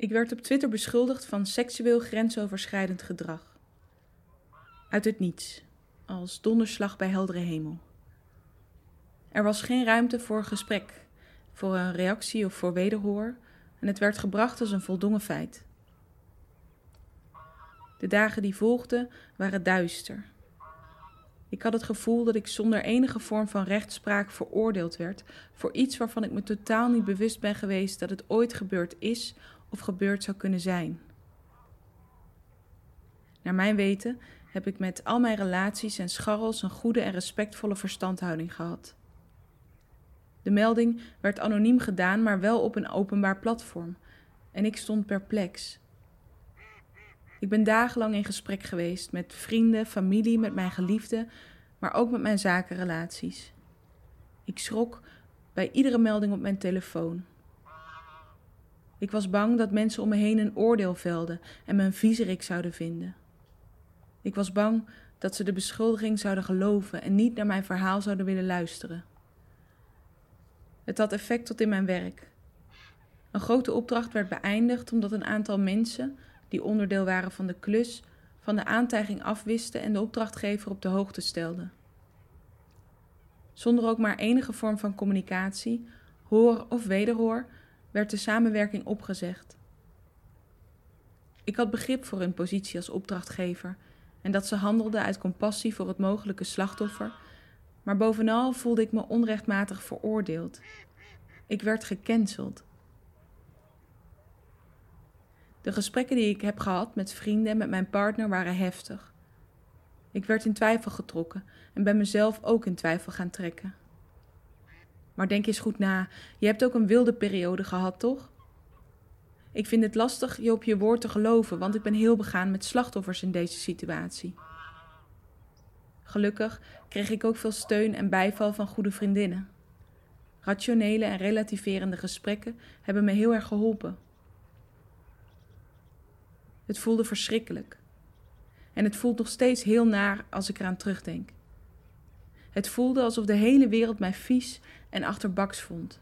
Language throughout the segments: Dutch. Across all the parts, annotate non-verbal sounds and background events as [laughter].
Ik werd op Twitter beschuldigd van seksueel grensoverschrijdend gedrag. Uit het niets, als donderslag bij heldere hemel. Er was geen ruimte voor gesprek, voor een reactie of voor wederhoor, en het werd gebracht als een voldongen feit. De dagen die volgden waren duister. Ik had het gevoel dat ik zonder enige vorm van rechtspraak veroordeeld werd voor iets waarvan ik me totaal niet bewust ben geweest dat het ooit gebeurd is of gebeurd zou kunnen zijn. Naar mijn weten heb ik met al mijn relaties en scharrels een goede en respectvolle verstandhouding gehad. De melding werd anoniem gedaan, maar wel op een openbaar platform, en ik stond perplex. Ik ben dagenlang in gesprek geweest met vrienden, familie, met mijn geliefde, maar ook met mijn zakenrelaties. Ik schrok bij iedere melding op mijn telefoon. Ik was bang dat mensen om me heen een oordeel velden en me een viezerik zouden vinden. Ik was bang dat ze de beschuldiging zouden geloven en niet naar mijn verhaal zouden willen luisteren. Het had effect tot in mijn werk. Een grote opdracht werd beëindigd omdat een aantal mensen, die onderdeel waren van de klus, van de aantijging afwisten en de opdrachtgever op de hoogte stelden. Zonder ook maar enige vorm van communicatie, hoor of wederhoor, werd de samenwerking opgezegd. Ik had begrip voor hun positie als opdrachtgever en dat ze handelden uit compassie voor het mogelijke slachtoffer, maar bovenal voelde ik me onrechtmatig veroordeeld. Ik werd gecanceld. De gesprekken die ik heb gehad met vrienden en met mijn partner waren heftig. Ik werd in twijfel getrokken en ben mezelf ook in twijfel gaan trekken. Maar denk eens goed na. Je hebt ook een wilde periode gehad, toch? Ik vind het lastig je op je woord te geloven, want ik ben heel begaan met slachtoffers in deze situatie. Gelukkig kreeg ik ook veel steun en bijval van goede vriendinnen. Rationele en relativerende gesprekken hebben me heel erg geholpen. Het voelde verschrikkelijk. En het voelt nog steeds heel naar als ik eraan terugdenk. Het voelde alsof de hele wereld mij vies en achterbaks vond,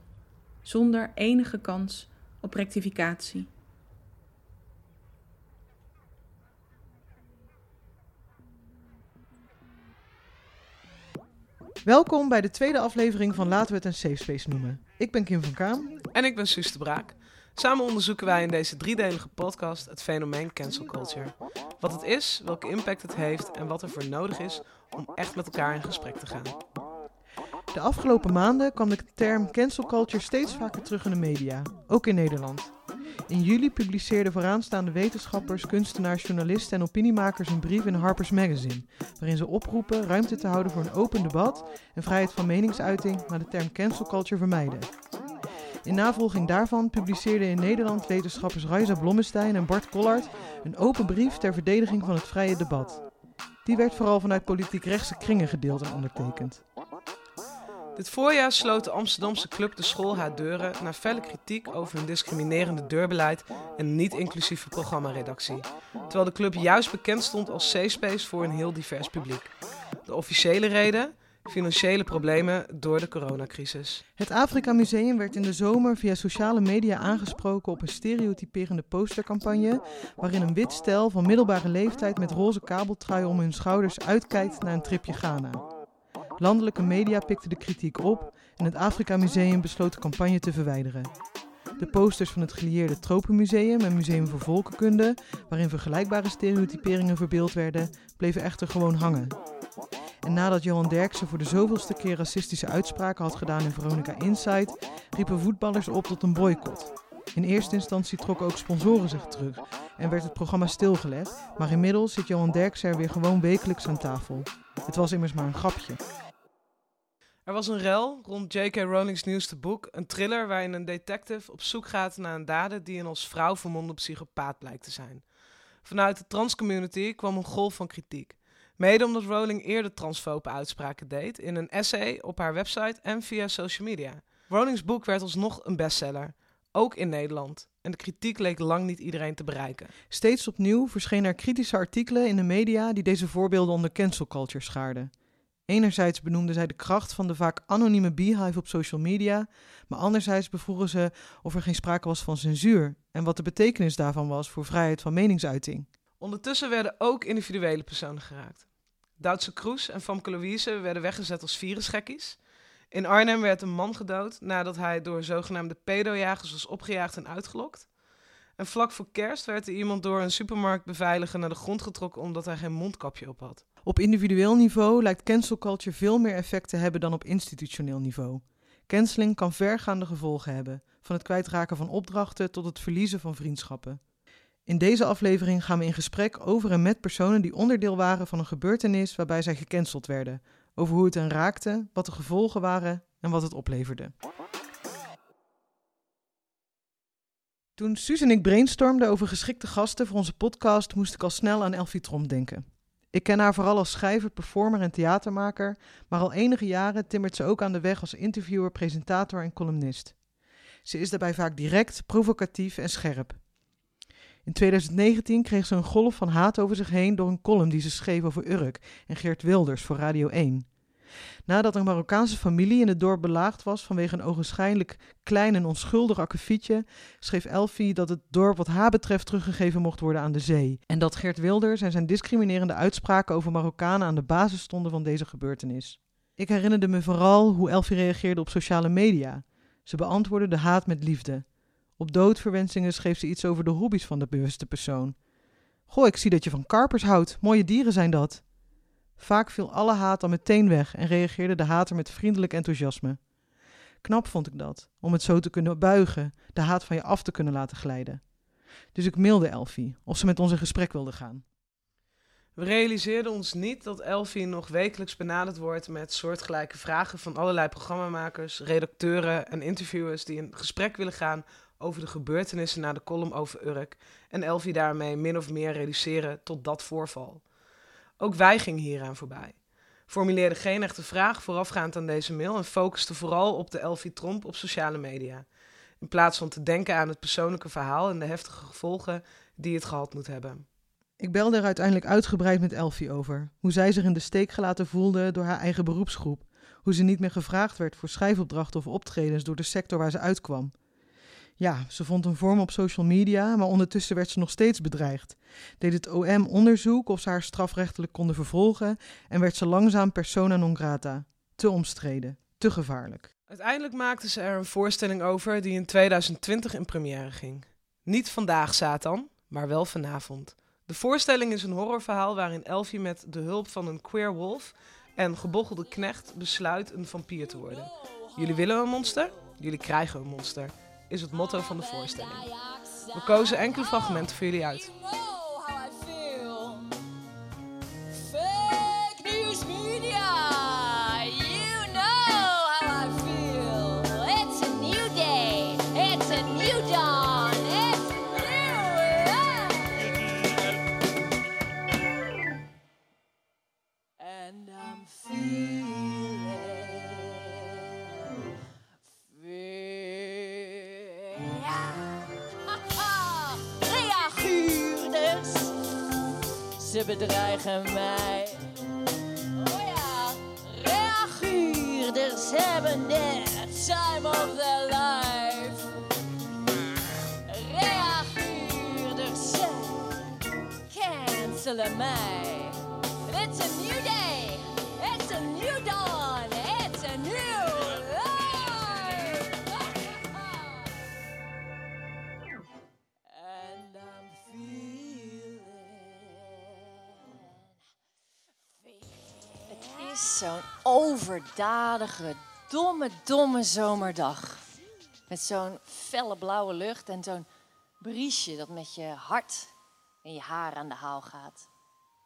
zonder enige kans op rectificatie. Welkom bij de tweede aflevering van Laten we het een safe space noemen. Ik ben Kim van Kaam. En ik ben Suus de Braak. Samen onderzoeken wij in deze driedelige podcast het fenomeen cancel culture. Wat het is, welke impact het heeft en wat er voor nodig is om echt met elkaar in gesprek te gaan. De afgelopen maanden kwam de term cancel culture steeds vaker terug in de media, ook in Nederland. In juli publiceerden vooraanstaande wetenschappers, kunstenaars, journalisten en opiniemakers een brief in Harper's Magazine, waarin ze oproepen ruimte te houden voor een open debat en vrijheid van meningsuiting, maar de term cancel culture vermijden. In navolging daarvan publiceerden in Nederland wetenschappers Raisa Blommestein en Bart Collard een open brief ter verdediging van het vrije debat. Die werd vooral vanuit politiek rechtse kringen gedeeld en ondertekend. Dit voorjaar sloot de Amsterdamse club De School haar deuren na felle kritiek over een discriminerende deurbeleid en niet-inclusieve programmaredactie. Terwijl de club juist bekend stond als safe space voor een heel divers publiek. De officiële reden? Financiële problemen door de coronacrisis. Het Afrika Museum werd in de zomer via sociale media aangesproken op een stereotyperende postercampagne waarin een wit stel van middelbare leeftijd met roze kabeltrui om hun schouders uitkijkt naar een tripje Ghana. Landelijke media pikten de kritiek op en het Afrika Museum besloot de campagne te verwijderen. De posters van het gelieerde Tropenmuseum en Museum voor Volkenkunde, waarin vergelijkbare stereotyperingen verbeeld werden, bleven echter gewoon hangen. En nadat Johan Derksen voor de zoveelste keer racistische uitspraken had gedaan in Veronica Insight, riepen voetballers op tot een boycott. In eerste instantie trokken ook sponsoren zich terug en werd het programma stilgelegd, maar inmiddels zit Johan Derksen er weer gewoon wekelijks aan tafel. Het was immers maar een grapje. Er was een rel rond J.K. Rowling's nieuwste boek, een thriller waarin een detective op zoek gaat naar een dader die een als vrouw vermomde psychopaat blijkt te zijn. Vanuit de transcommunity kwam een golf van kritiek. Mede omdat Rowling eerder transfope uitspraken deed in een essay op haar website en via social media. Rowling's boek werd alsnog een bestseller, ook in Nederland. En de kritiek leek lang niet iedereen te bereiken. Steeds opnieuw verschenen er kritische artikelen in de media die deze voorbeelden onder cancel culture schaarden. Enerzijds benoemden zij de kracht van de vaak anonieme beehive op social media, maar anderzijds bevroegen ze of er geen sprake was van censuur en wat de betekenis daarvan was voor vrijheid van meningsuiting. Ondertussen werden ook individuele personen geraakt. Duitse Kroes en Famke Louise werden weggezet als virusgekkies. In Arnhem werd een man gedood nadat hij door zogenaamde pedojagers was opgejaagd en uitgelokt. En vlak voor kerst werd er iemand door een supermarktbeveiliger naar de grond getrokken omdat hij geen mondkapje op had. Op individueel niveau lijkt cancel culture veel meer effect te hebben dan op institutioneel niveau. Canceling kan vergaande gevolgen hebben, van het kwijtraken van opdrachten tot het verliezen van vriendschappen. In deze aflevering gaan we in gesprek over en met personen die onderdeel waren van een gebeurtenis waarbij zij gecanceld werden, over hoe het hen raakte, wat de gevolgen waren en wat het opleverde. Toen Suus en ik brainstormden over geschikte gasten voor onze podcast, moest ik al snel aan Elfie Tromp denken. Ik ken haar vooral als schrijver, performer en theatermaker, maar al enige jaren timmert ze ook aan de weg als interviewer, presentator en columnist. Ze is daarbij vaak direct, provocatief en scherp. In 2019 kreeg ze een golf van haat over zich heen door een column die ze schreef over Urk en Geert Wilders voor Radio 1. Nadat een Marokkaanse familie in het dorp belaagd was vanwege een ogenschijnlijk klein en onschuldig akkefietje, schreef Elfie dat het dorp wat haar betreft teruggegeven mocht worden aan de zee. En dat Geert Wilders en zijn discriminerende uitspraken over Marokkanen aan de basis stonden van deze gebeurtenis. Ik herinnerde me vooral hoe Elfie reageerde op sociale media. Ze beantwoordde de haat met liefde. Op doodverwensingen schreef ze iets over de hobby's van de bewuste persoon. Goh, ik zie dat je van karpers houdt. Mooie dieren zijn dat. Vaak viel alle haat dan meteen weg en reageerde de hater met vriendelijk enthousiasme. Knap vond ik dat, om het zo te kunnen buigen, de haat van je af te kunnen laten glijden. Dus ik mailde Elfie of ze met ons in gesprek wilde gaan. We realiseerden ons niet dat Elfie nog wekelijks benaderd wordt met soortgelijke vragen van allerlei programmamakers, redacteuren en interviewers die in gesprek willen gaan over de gebeurtenissen na de column over Urk en Elfie daarmee min of meer reduceren tot dat voorval. Ook wij gingen hieraan voorbij. Formuleerde geen echte vraag voorafgaand aan deze mail en focuste vooral op de Elfie Tromp op sociale media. In plaats van te denken aan het persoonlijke verhaal en de heftige gevolgen die het gehad moet hebben. Ik belde er uiteindelijk uitgebreid met Elfie over. Hoe zij zich in de steek gelaten voelde door haar eigen beroepsgroep. Hoe ze niet meer gevraagd werd voor schrijfopdrachten of optredens door de sector waar ze uitkwam. Ja, ze vond een vorm op social media, maar ondertussen werd ze nog steeds bedreigd. Deed het OM onderzoek of ze haar strafrechtelijk konden vervolgen en werd ze langzaam persona non grata. Te omstreden, te gevaarlijk. Uiteindelijk maakte ze er een voorstelling over die in 2020 in première ging. Niet vandaag, Satan, maar wel vanavond. De voorstelling is een horrorverhaal waarin Elfie met de hulp van een queer wolf en gebochelde knecht besluit een vampier te worden. Jullie willen een monster? Jullie krijgen een monster is het motto van de voorstelling. We kozen enkele fragmenten voor jullie uit. Bedreigen mij. Oh ja, reaguurders hebben de time of their life. Reaguurders cancelen mij. It's a new day, zo'n overdadige, domme, domme zomerdag. Met zo'n felle blauwe lucht en zo'n briesje dat met je hart en je haar aan de haal gaat.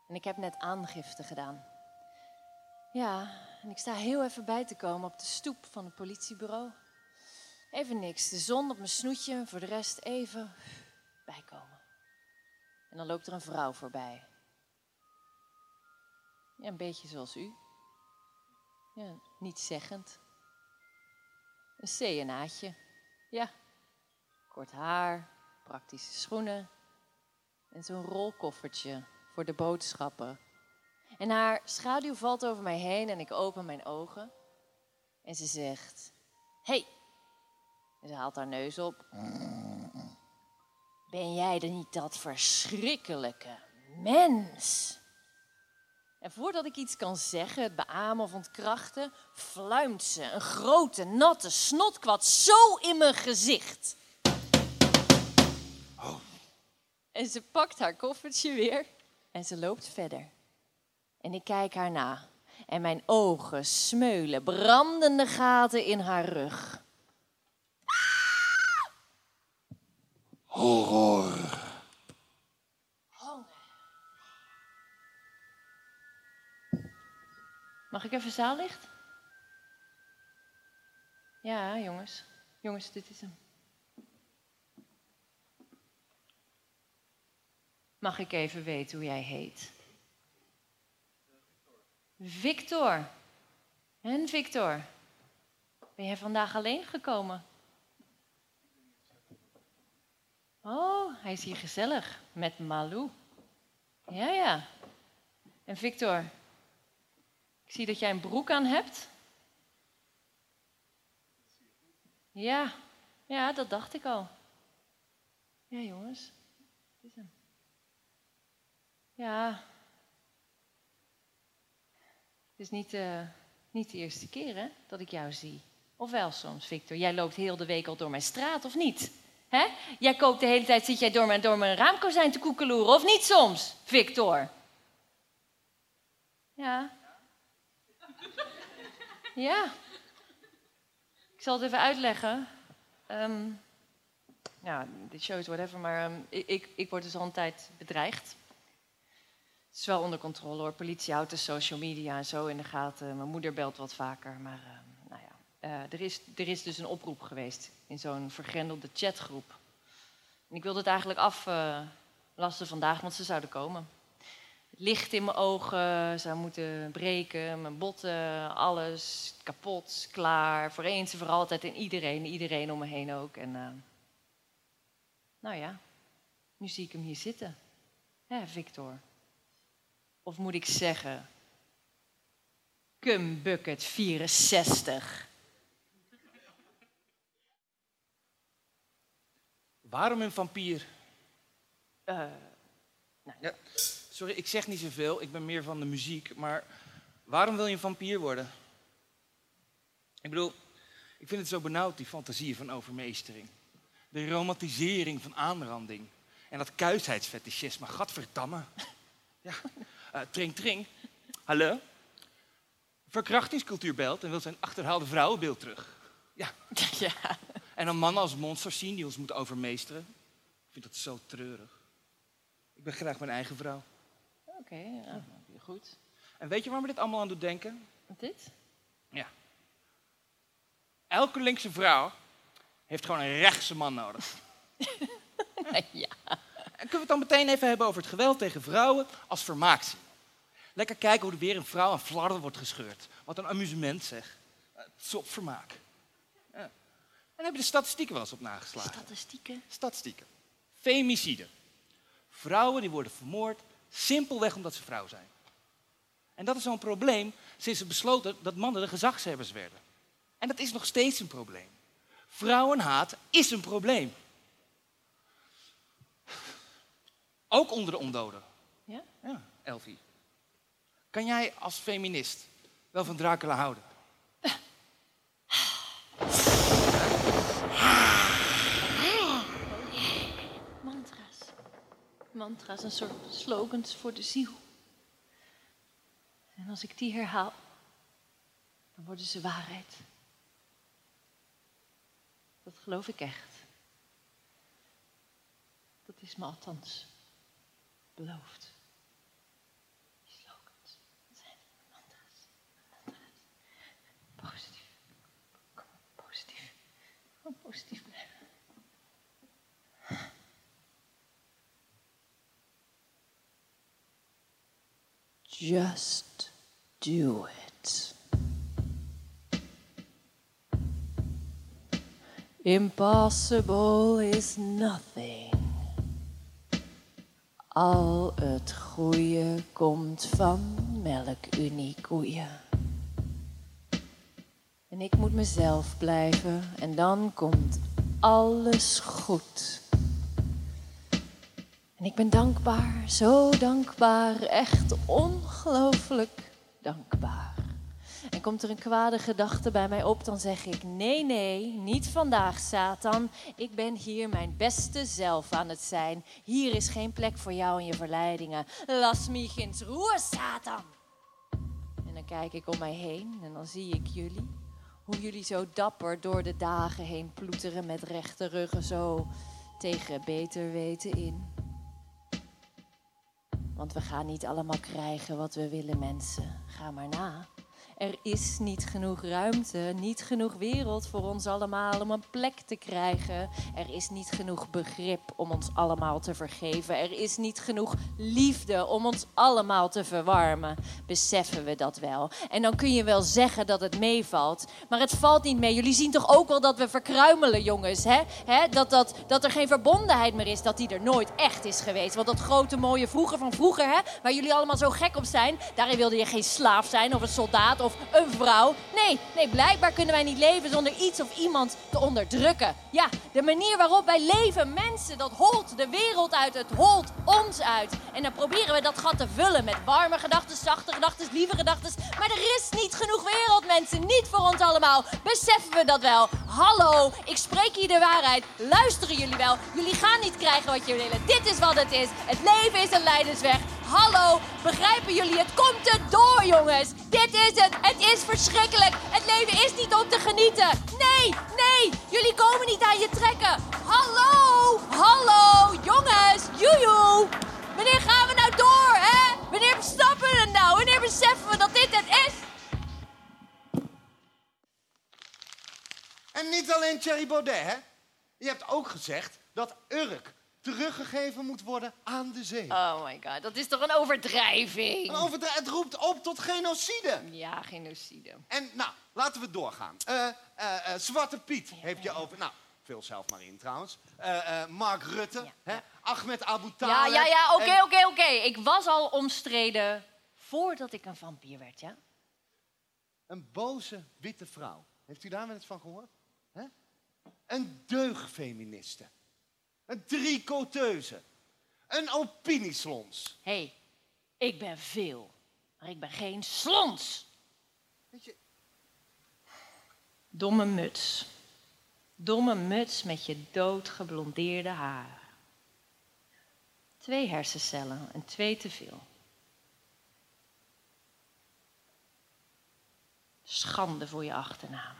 En ik heb net aangifte gedaan. Ja, en ik sta heel even bij te komen op de stoep van het politiebureau. Even niks, de zon op mijn snoetje, voor de rest even bijkomen. En dan loopt er een vrouw voorbij. Ja, een beetje zoals u. Ja, niet zeggend. Een CNA'tje. Ja. Kort haar, praktische schoenen. En zo'n rolkoffertje voor de boodschappen. En haar schaduw valt over mij heen en ik open mijn ogen. En ze zegt: Hey. En ze haalt haar neus op. Ben jij dan niet dat verschrikkelijke mens? En voordat ik iets kan zeggen, het beamen of ontkrachten, fluimt ze een grote, natte snotkwad zo in mijn gezicht. En ze pakt haar koffertje weer en ze loopt verder. En ik kijk haar na. En mijn ogen smeulen brandende gaten in haar rug. Horror. Mag ik even zaallicht? Ja, jongens. Jongens, dit is hem. Mag ik even weten hoe jij heet? Victor. En Victor? Ben jij vandaag alleen gekomen? Oh, hij is hier gezellig met Malou. Ja, ja. En Victor, ik zie dat jij een broek aan hebt. Ja, ja, dat dacht ik al. Ja, jongens, het is hem. Ja. Het is niet, eh, niet de eerste keer hè, dat ik jou zie. Of wel soms, Victor. Jij loopt heel de week al door mijn straat, of niet? Hè? Jij koopt de hele tijd, zit jij door mijn, door mijn raamkozijn te koekeloeren, of niet soms, Victor? Ja. Ja. Ik zal het even uitleggen. Ehm ja, dit show is whatever, maar ehm, ik, ik, word dus al een tijd bedreigd. Het is wel onder controle hoor. Politie houdt de social media en zo in de gaten. Mijn moeder belt wat vaker. Maar ehm, nou ja, Eh, er, is, er is dus een oproep geweest in zo'n vergrendelde chatgroep. En ik wilde het eigenlijk aflasten vandaag, want ze zouden komen. Licht in mijn ogen zou moeten breken, mijn botten, alles kapot, klaar. Voor eens en voor altijd en iedereen, iedereen om me heen ook. En eh, nou ja, nu zie ik hem hier zitten. Hè, Victor. Of moet ik zeggen, Cumbucket 64. Waarom een vampier? Eh, Ja, sorry, ik zeg niet zoveel. Ik ben meer van de muziek. Maar waarom wil je een vampier worden? Ik bedoel, ik vind het zo benauwd, die fantasieën van overmeestering. De romantisering van aanranding. En dat kuisheidsfetischisme. Gadverdamme. Ja, eh Tring Tring. Hallo? Verkrachtingscultuur belt en wil zijn achterhaalde vrouwenbeeld terug. Ja, [laughs] ja. en dan mannen als monsters zien die ons moeten overmeesteren. Ik vind dat zo treurig. Ik ben graag mijn eigen vrouw. Oké, ja, goed. En weet je waar me dit allemaal aan doet denken? Dit? Elke linkse vrouw heeft gewoon een rechtse man nodig. [laughs] ja. En kunnen we het dan meteen even hebben over het geweld tegen vrouwen als vermaakzin? Lekker kijken hoe er weer een vrouw aan flarden wordt gescheurd. Wat een amusement zeg. Uh, Top vermaak. Ja. En heb je de statistieken wel eens op nageslagen? Statistieken. Statistieken. Femicide. Vrouwen die worden vermoord simpelweg omdat ze vrouw zijn. En dat is zo'n probleem sinds ze besloten dat mannen de gezagshebbers werden. En dat is nog steeds een probleem. Vrouwenhaat is een probleem. Ook onder de ondoden. Ja? Ja, Elfie. Kan jij als feminist wel van Dracula houden? [laughs] Mantra's. Mantra's, een soort slogans voor de ziel. En als ik die herhaal, dan worden ze waarheid. Dat geloof ik echt. Dat is me althans beloofd. Die slogans zijn mantra's. mantra's. Positief. Kom positief. Gewoon positief Just do it. Impossible is nothing. Al het goede komt van melkunie-koeien. En ik moet mezelf blijven en dan komt alles goed. En ik ben dankbaar, zo dankbaar, echt ongelooflijk dankbaar. En komt er een kwade gedachte bij mij op, dan zeg ik: Nee, nee, niet vandaag, Satan. Ik ben hier mijn beste zelf aan het zijn. Hier is geen plek voor jou en je verleidingen. Las mich ins roer, Satan. En dan kijk ik om mij heen en dan zie ik jullie. Hoe jullie zo dapper door de dagen heen ploeteren met rechte ruggen zo tegen beter weten in. Want we gaan niet allemaal krijgen wat we willen, mensen. Ga maar na. Er is niet genoeg ruimte, niet genoeg wereld voor ons allemaal om een plek te krijgen. Er is niet genoeg begrip om ons allemaal te vergeven. Er is niet genoeg liefde om ons allemaal te verwarmen. Beseffen we dat wel? En dan kun je wel zeggen dat het meevalt, maar het valt niet mee. Jullie zien toch ook wel dat we verkruimelen, jongens? Hè? Hè? Dat, dat, dat er geen verbondenheid meer is, dat die er nooit echt is geweest. Want dat grote mooie vroeger van vroeger, hè? waar jullie allemaal zo gek op zijn, daarin wilde je geen slaaf zijn of een soldaat of een vrouw. Nee, nee, blijkbaar kunnen wij niet leven zonder iets of iemand te onderdrukken. Ja, de manier waarop wij leven, mensen, dat holt de wereld uit, het holt ons uit. En dan proberen we dat gat te vullen met warme gedachten, zachte gedachten, lieve gedachten. Maar er is niet genoeg wereld, mensen, niet voor ons allemaal. Beseffen we dat wel? Hallo, ik spreek hier de waarheid. Luisteren jullie wel? Jullie gaan niet krijgen wat jullie willen. Dit is wat het is. Het leven is een leidersweg. Hallo, begrijpen jullie? Het komt er door, jongens. Dit is het. Het is verschrikkelijk. Het leven is niet om te genieten. Nee, nee, jullie komen niet aan je trekken. Hallo, hallo, jongens, joejoe. Wanneer gaan we nou door, hè? Wanneer snappen we het nou? Wanneer beseffen we dat dit het is? En niet alleen Thierry Baudet, hè? Je hebt ook gezegd dat Urk teruggegeven moet worden aan de zee. Oh my god, dat is toch een overdrijving? En overdri- het roept op tot genocide. Ja, genocide. En nou, laten we doorgaan. Eh, eh, eh, Zwarte Piet heeft je over... Nou, vul zelf maar in trouwens. Mark Rutte, Ja, hè? ja. Ahmed Abu Ja, Talib. ja, ja, oké, en- oké, oké. Ik was al omstreden voordat ik een vampier werd, ja? Een boze witte vrouw. Heeft u daar wel eens van gehoord? Hè? Een deugfeministe. Een tricoteuze. Een opinieslons. Hé, hey, ik ben veel, maar ik ben geen slons. Weet je, Domme muts. Domme muts met je doodgeblondeerde haar. Twee hersencellen en twee te veel. Schande voor je achternaam.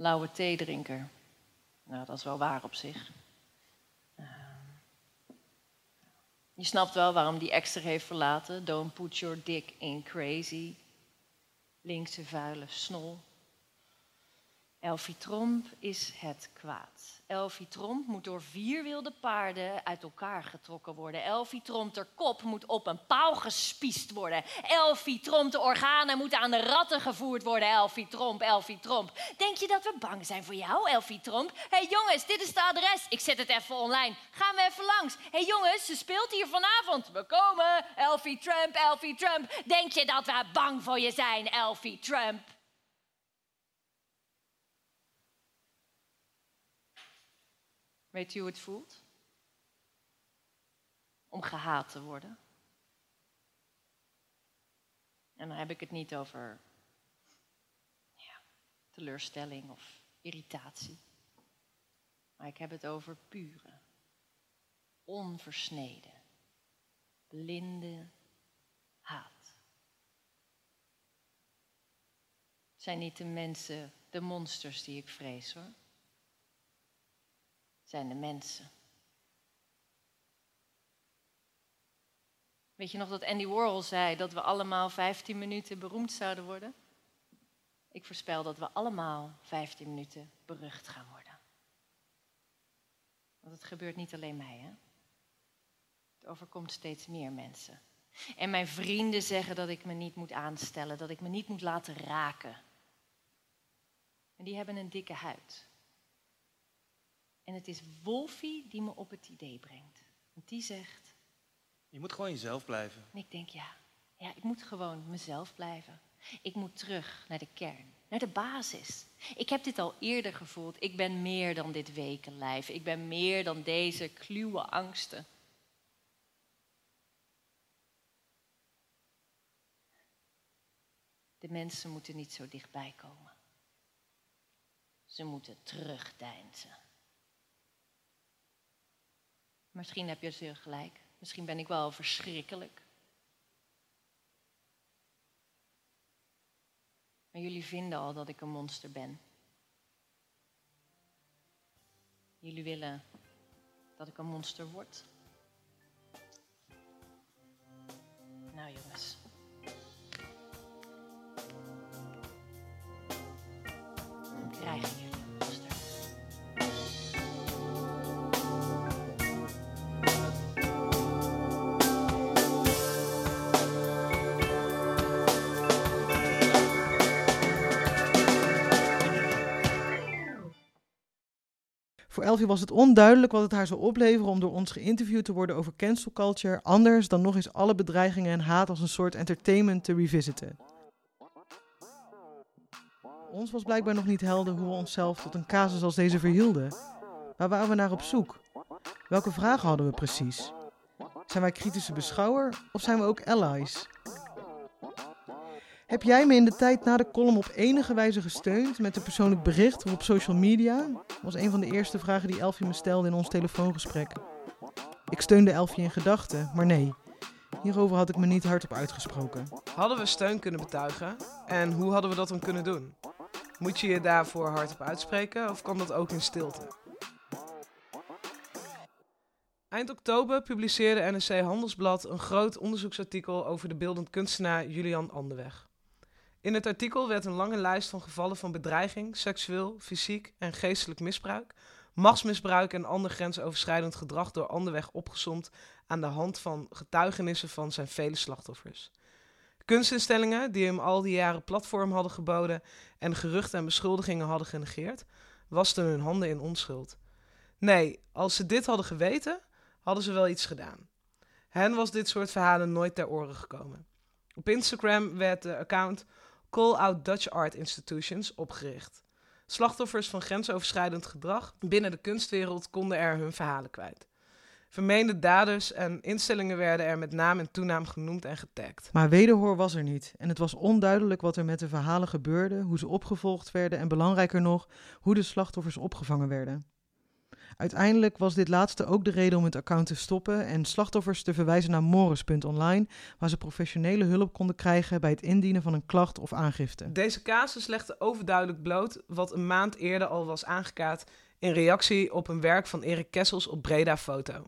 Lauwe theedrinker. Nou, dat is wel waar op zich. Ehm, je snapt wel waarom die extra heeft verlaten. Don't put your dick in crazy. Linkse vuile snol. Elfie Tromp is het kwaad. Elfie Tromp moet door vier wilde paarden uit elkaar getrokken worden. Elfie Tromp, ter kop moet op een paal gespiest worden. Elfie Tromp, de organen moeten aan de ratten gevoerd worden. Elfie Tromp, Elfie Tromp. Denk je dat we bang zijn voor jou, Elfie Tromp? Hé hey jongens, dit is het adres. Ik zet het even online. Gaan we even langs. Hé hey jongens, ze speelt hier vanavond. We komen. Elfie Trump, Elfie Trump. Denk je dat we bang voor je zijn, Elfie Trump? Weet u hoe het voelt? Om gehaat te worden. En dan heb ik het niet over ja, teleurstelling of irritatie. Maar ik heb het over pure, onversneden, blinde haat. Het zijn niet de mensen, de monsters die ik vrees hoor zijn de mensen. Weet je nog dat Andy Warhol zei dat we allemaal 15 minuten beroemd zouden worden? Ik voorspel dat we allemaal 15 minuten berucht gaan worden. Want het gebeurt niet alleen mij, hè? Het overkomt steeds meer mensen. En mijn vrienden zeggen dat ik me niet moet aanstellen, dat ik me niet moet laten raken. En die hebben een dikke huid. En het is Wolfie die me op het idee brengt. Want die zegt, Je moet gewoon jezelf blijven. En ik denk, ja, ja, ik moet gewoon mezelf blijven. Ik moet terug naar de kern, naar de basis. Ik heb dit al eerder gevoeld. Ik ben meer dan dit wekenlijf. Ik ben meer dan deze kluwe angsten. De mensen moeten niet zo dichtbij komen. Ze moeten terugdeinzen. Misschien heb je zeer gelijk. Misschien ben ik wel verschrikkelijk. Maar jullie vinden al dat ik een monster ben. Jullie willen dat ik een monster word. Nou jongens. Dan krijgen Het was het onduidelijk wat het haar zou opleveren om door ons geïnterviewd te worden over cancel culture, anders dan nog eens alle bedreigingen en haat als een soort entertainment te revisiten. Ons was blijkbaar nog niet helder hoe we onszelf tot een casus als deze verhielden. Waar waren we naar op zoek? Welke vragen hadden we precies? Zijn wij kritische beschouwer of zijn we ook allies? Heb jij me in de tijd na de column op enige wijze gesteund met een persoonlijk bericht of op social media? was een van de eerste vragen die Elfie me stelde in ons telefoongesprek. Ik steunde Elfie in gedachten, maar nee, hierover had ik me niet hardop uitgesproken. Hadden we steun kunnen betuigen? En hoe hadden we dat dan kunnen doen? Moet je je daarvoor hardop uitspreken of kan dat ook in stilte? Eind oktober publiceerde NRC Handelsblad een groot onderzoeksartikel over de beeldend kunstenaar Julian Anderweg. In het artikel werd een lange lijst van gevallen van bedreiging, seksueel, fysiek en geestelijk misbruik, machtsmisbruik en ander grensoverschrijdend gedrag door Anderweg opgesomd aan de hand van getuigenissen van zijn vele slachtoffers. Kunstinstellingen die hem al die jaren platform hadden geboden en geruchten en beschuldigingen hadden genegeerd, wasten hun handen in onschuld. Nee, als ze dit hadden geweten, hadden ze wel iets gedaan. Hen was dit soort verhalen nooit ter oren gekomen. Op Instagram werd de account Call Out Dutch Art Institutions opgericht. Slachtoffers van grensoverschrijdend gedrag binnen de kunstwereld konden er hun verhalen kwijt. Vermeende daders en instellingen werden er met naam en toenaam genoemd en getagd. Maar wederhoor was er niet en het was onduidelijk wat er met de verhalen gebeurde, hoe ze opgevolgd werden en belangrijker nog, hoe de slachtoffers opgevangen werden. Uiteindelijk was dit laatste ook de reden om het account te stoppen en slachtoffers te verwijzen naar Morris.online, waar ze professionele hulp konden krijgen bij het indienen van een klacht of aangifte. Deze casus legde overduidelijk bloot wat een maand eerder al was aangekaart in reactie op een werk van Erik Kessels op Breda Foto.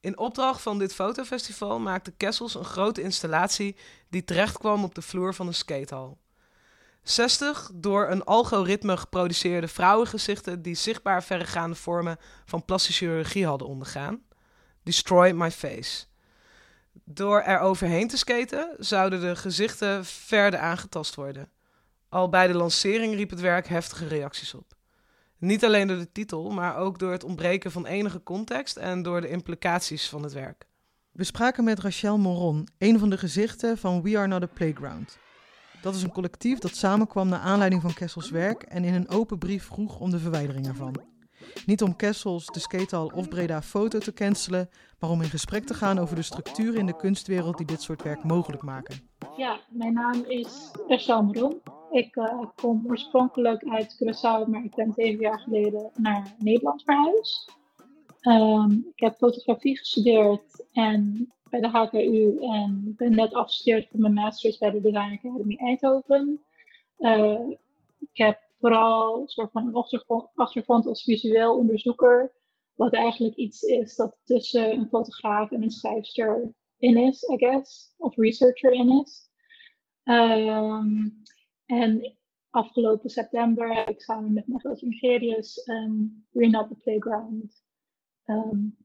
In opdracht van dit fotofestival maakte Kessels een grote installatie die terechtkwam op de vloer van een skatehal. 60 door een algoritme geproduceerde vrouwengezichten die zichtbaar verregaande vormen van plastische chirurgie hadden ondergaan. Destroy my face. Door er overheen te skaten zouden de gezichten verder aangetast worden. Al bij de lancering riep het werk heftige reacties op. Niet alleen door de titel, maar ook door het ontbreken van enige context en door de implicaties van het werk. We spraken met Rachel Moron, een van de gezichten van We Are Not a Playground. Dat is een collectief dat samenkwam naar aanleiding van Kessels werk en in een open brief vroeg om de verwijdering ervan. Niet om Kessels, de skatehal of Breda Foto te cancelen, maar om in gesprek te gaan over de structuren in de kunstwereld die dit soort werk mogelijk maken. Ja, mijn naam is Rachel Moron. Ik uh, kom oorspronkelijk uit Curaçao, maar ik ben zeven jaar geleden naar Nederland verhuisd. Um, ik heb fotografie gestudeerd en bij de HKU en ben net afgestudeerd voor mijn masters bij de Design Academy Eindhoven. Uh, ik heb vooral een soort van een achtergrond, als visueel onderzoeker, wat eigenlijk iets is dat tussen een fotograaf en een schrijfster in is, I guess, of researcher in is. Um, en afgelopen september heb ik samen met mijn grote Ingerius um, We're Not The Playground um,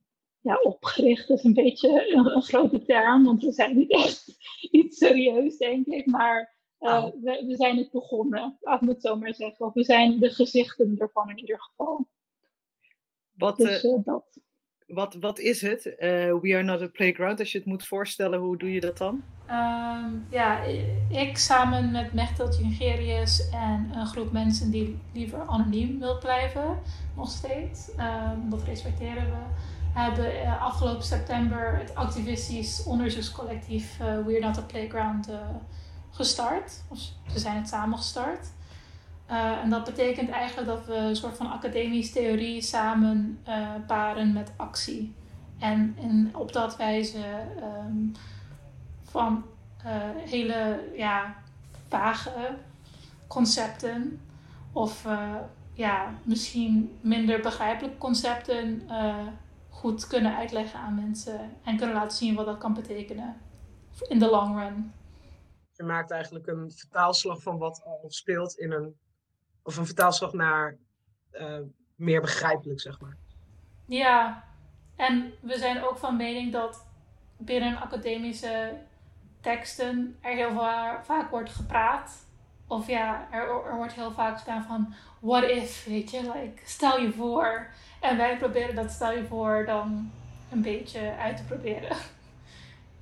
ja, opgericht. Is een beetje een, een, grote term, want we zijn niet echt [laughs] iets serieus, denk ik. Maar uh, we, we, zijn het begonnen, laat me het zo maar zeggen. Of we zijn de gezichten ervan in ieder geval. Wat, dus, uh, dat. wat, wat is het? Uh, We Are Not a Playground. Als je het moet voorstellen, hoe doe je dat dan? Um, ja, ik samen met Mechtel Jungerius en een groep mensen die liever anoniem wil blijven, nog steeds, um, dat respecteren we, hebben uh, afgelopen september het activistisch onderzoekscollectief uh, We Are Not a Playground gestart. Of ze zijn het samen gestart. En dat betekent eigenlijk dat we een soort van academisch theorie samen paren met actie. En, en op dat wijze um, van hele ja, vage concepten of ja, misschien minder begrijpelijke concepten goed kunnen uitleggen aan mensen en kunnen laten zien wat dat kan betekenen in de long run. Je maakt eigenlijk een vertaalslag van wat al speelt in een of een vertaalslag naar uh, meer begrijpelijk, zeg maar. Ja, en we zijn ook van mening dat binnen academische teksten er heel vaak wordt gepraat. Of ja, er, er wordt heel vaak gedaan van what if, weet je, like, stel je voor. En wij proberen dat stel je voor dan een beetje uit te proberen. [laughs]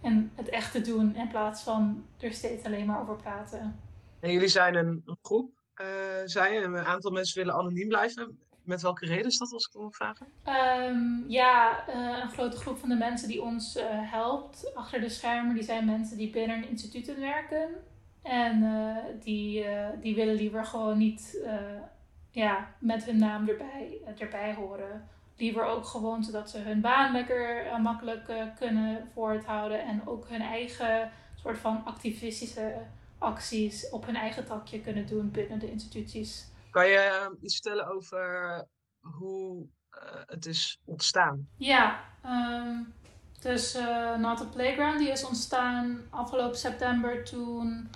En het echt te doen in plaats van er steeds alleen maar over praten. En jullie zijn een, groep uh, zei je. Een aantal mensen willen anoniem blijven. Met welke reden is dat, als ik mag vragen? Um, ja, uh, een grote groep van de mensen die ons uh, helpt achter de schermen, die zijn mensen die binnen instituten werken. En die, die willen liever gewoon niet ja, met hun naam erbij, erbij horen. Liever ook gewoon zodat ze hun baan lekker makkelijk kunnen voorthouden. En ook hun eigen soort van activistische acties op hun eigen takje kunnen doen binnen de instituties. Kan je ehm, iets vertellen over hoe uh, het is ontstaan? Ja, um, dus Not a Playground die is ontstaan afgelopen september toen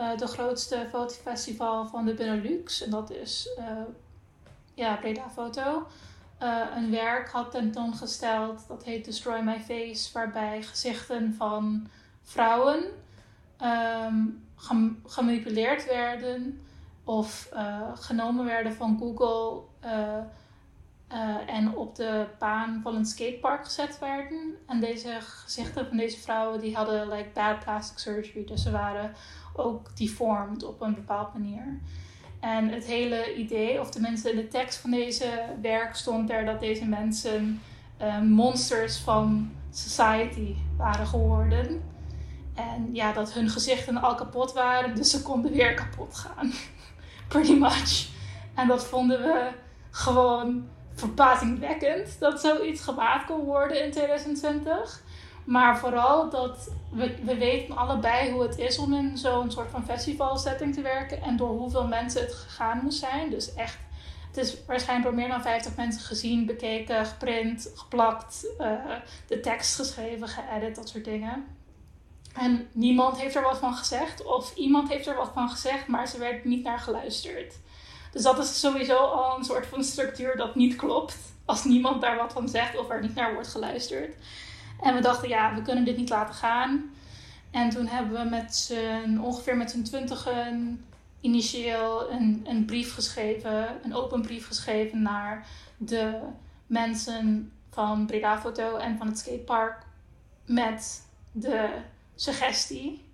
uh, de grootste fotofestival van de Benelux, en dat is ja, Breda Foto, een werk had tentoongesteld dat heet Destroy My Face, waarbij gezichten van vrouwen um, gemanipuleerd werden of genomen werden van Google en op de baan van een skatepark gezet werden. En deze gezichten van deze vrouwen die hadden like bad plastic surgery, dus ze waren ook deformed op een bepaalde manier. En het hele idee, of tenminste in de tekst van deze werk stond er dat deze mensen monsters van society waren geworden. En ja, dat hun gezichten al kapot waren, dus ze konden weer kapot gaan. [laughs] Pretty much. En dat vonden we gewoon verbazingwekkend dat zoiets gemaakt kon worden in 2020. Maar vooral dat we, we weten allebei hoe het is om in zo'n soort van festivalsetting te werken en door hoeveel mensen het gegaan moet zijn. Dus echt, het is waarschijnlijk door meer dan 50 mensen gezien, bekeken, geprint, geplakt, uh, de tekst geschreven, geëdit, dat soort dingen. En niemand heeft er wat van gezegd. Of iemand heeft er wat van gezegd, maar ze werd niet naar geluisterd. Dus dat is sowieso al een soort van structuur dat niet klopt. Als niemand daar wat van zegt of er niet naar wordt geluisterd. En we dachten, ja, we kunnen dit niet laten gaan. En toen hebben we met z'n, ongeveer met z'n twintigen initieel een, een brief geschreven. Een open brief geschreven naar de mensen van Breda Foto en van het skatepark. Met de suggestie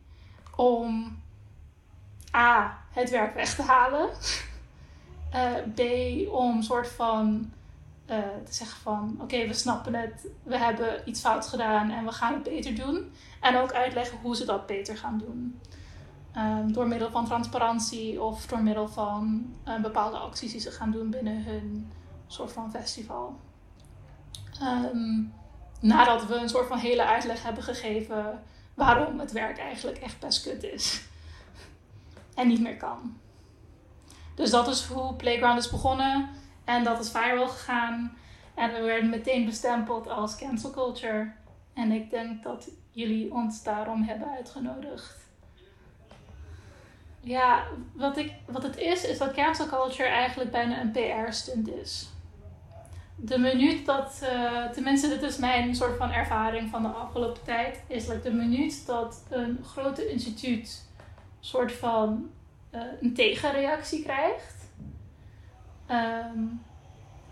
om A. het werk weg te halen. Uh, [laughs] B. om soort van uh, te zeggen van oké, we snappen het, we hebben iets fout gedaan en we gaan het beter doen. En ook uitleggen hoe ze dat beter gaan doen. Um, door middel van transparantie of door middel van uh, bepaalde acties die ze gaan doen binnen hun soort van festival. Um, nadat we een soort van hele uitleg hebben gegeven waarom het werk eigenlijk echt best kut is. En niet meer kan. Dus dat is hoe Playground is begonnen. En dat is viral gegaan. En we werden meteen bestempeld als cancel culture. En ik denk dat jullie ons daarom hebben uitgenodigd. Ja, wat, ik, wat het is, is dat cancel culture eigenlijk bijna een PR-stunt is de minuut dat, uh, tenminste dit is mijn soort van ervaring van de afgelopen tijd, is dat de minuut dat een grote instituut soort van uh, een tegenreactie krijgt, um,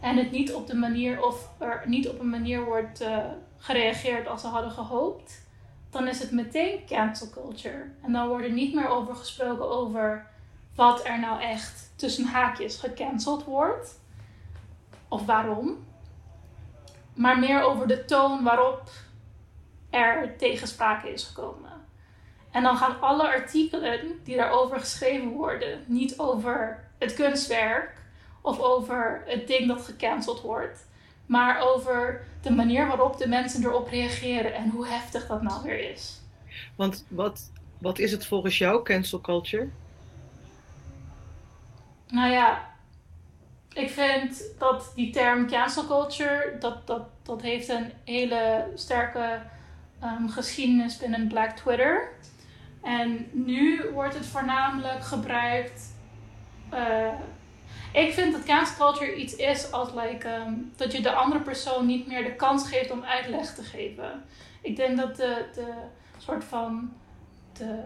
en het niet op de manier of er niet op een manier wordt uh, gereageerd als ze hadden gehoopt, dan is het meteen cancel culture. En dan wordt er niet meer over gesproken over wat er nou echt tussen haakjes gecanceld wordt of waarom, maar meer over de toon waarop er tegensprake is gekomen. En dan gaan alle artikelen die daarover geschreven worden niet over het kunstwerk of over het ding dat gecanceld wordt, maar over de manier waarop de mensen erop reageren en hoe heftig dat nou weer is. Want wat, wat is het volgens jou, cancel culture? Nou ja, ik vind dat die term cancel culture, dat, dat, dat heeft een hele sterke um, geschiedenis binnen Black Twitter. En nu wordt het voornamelijk gebruikt. Uh, ik vind dat cancel culture iets is als like, um, dat je de andere persoon niet meer de kans geeft om uitleg te geven. Ik denk dat de, de soort van de,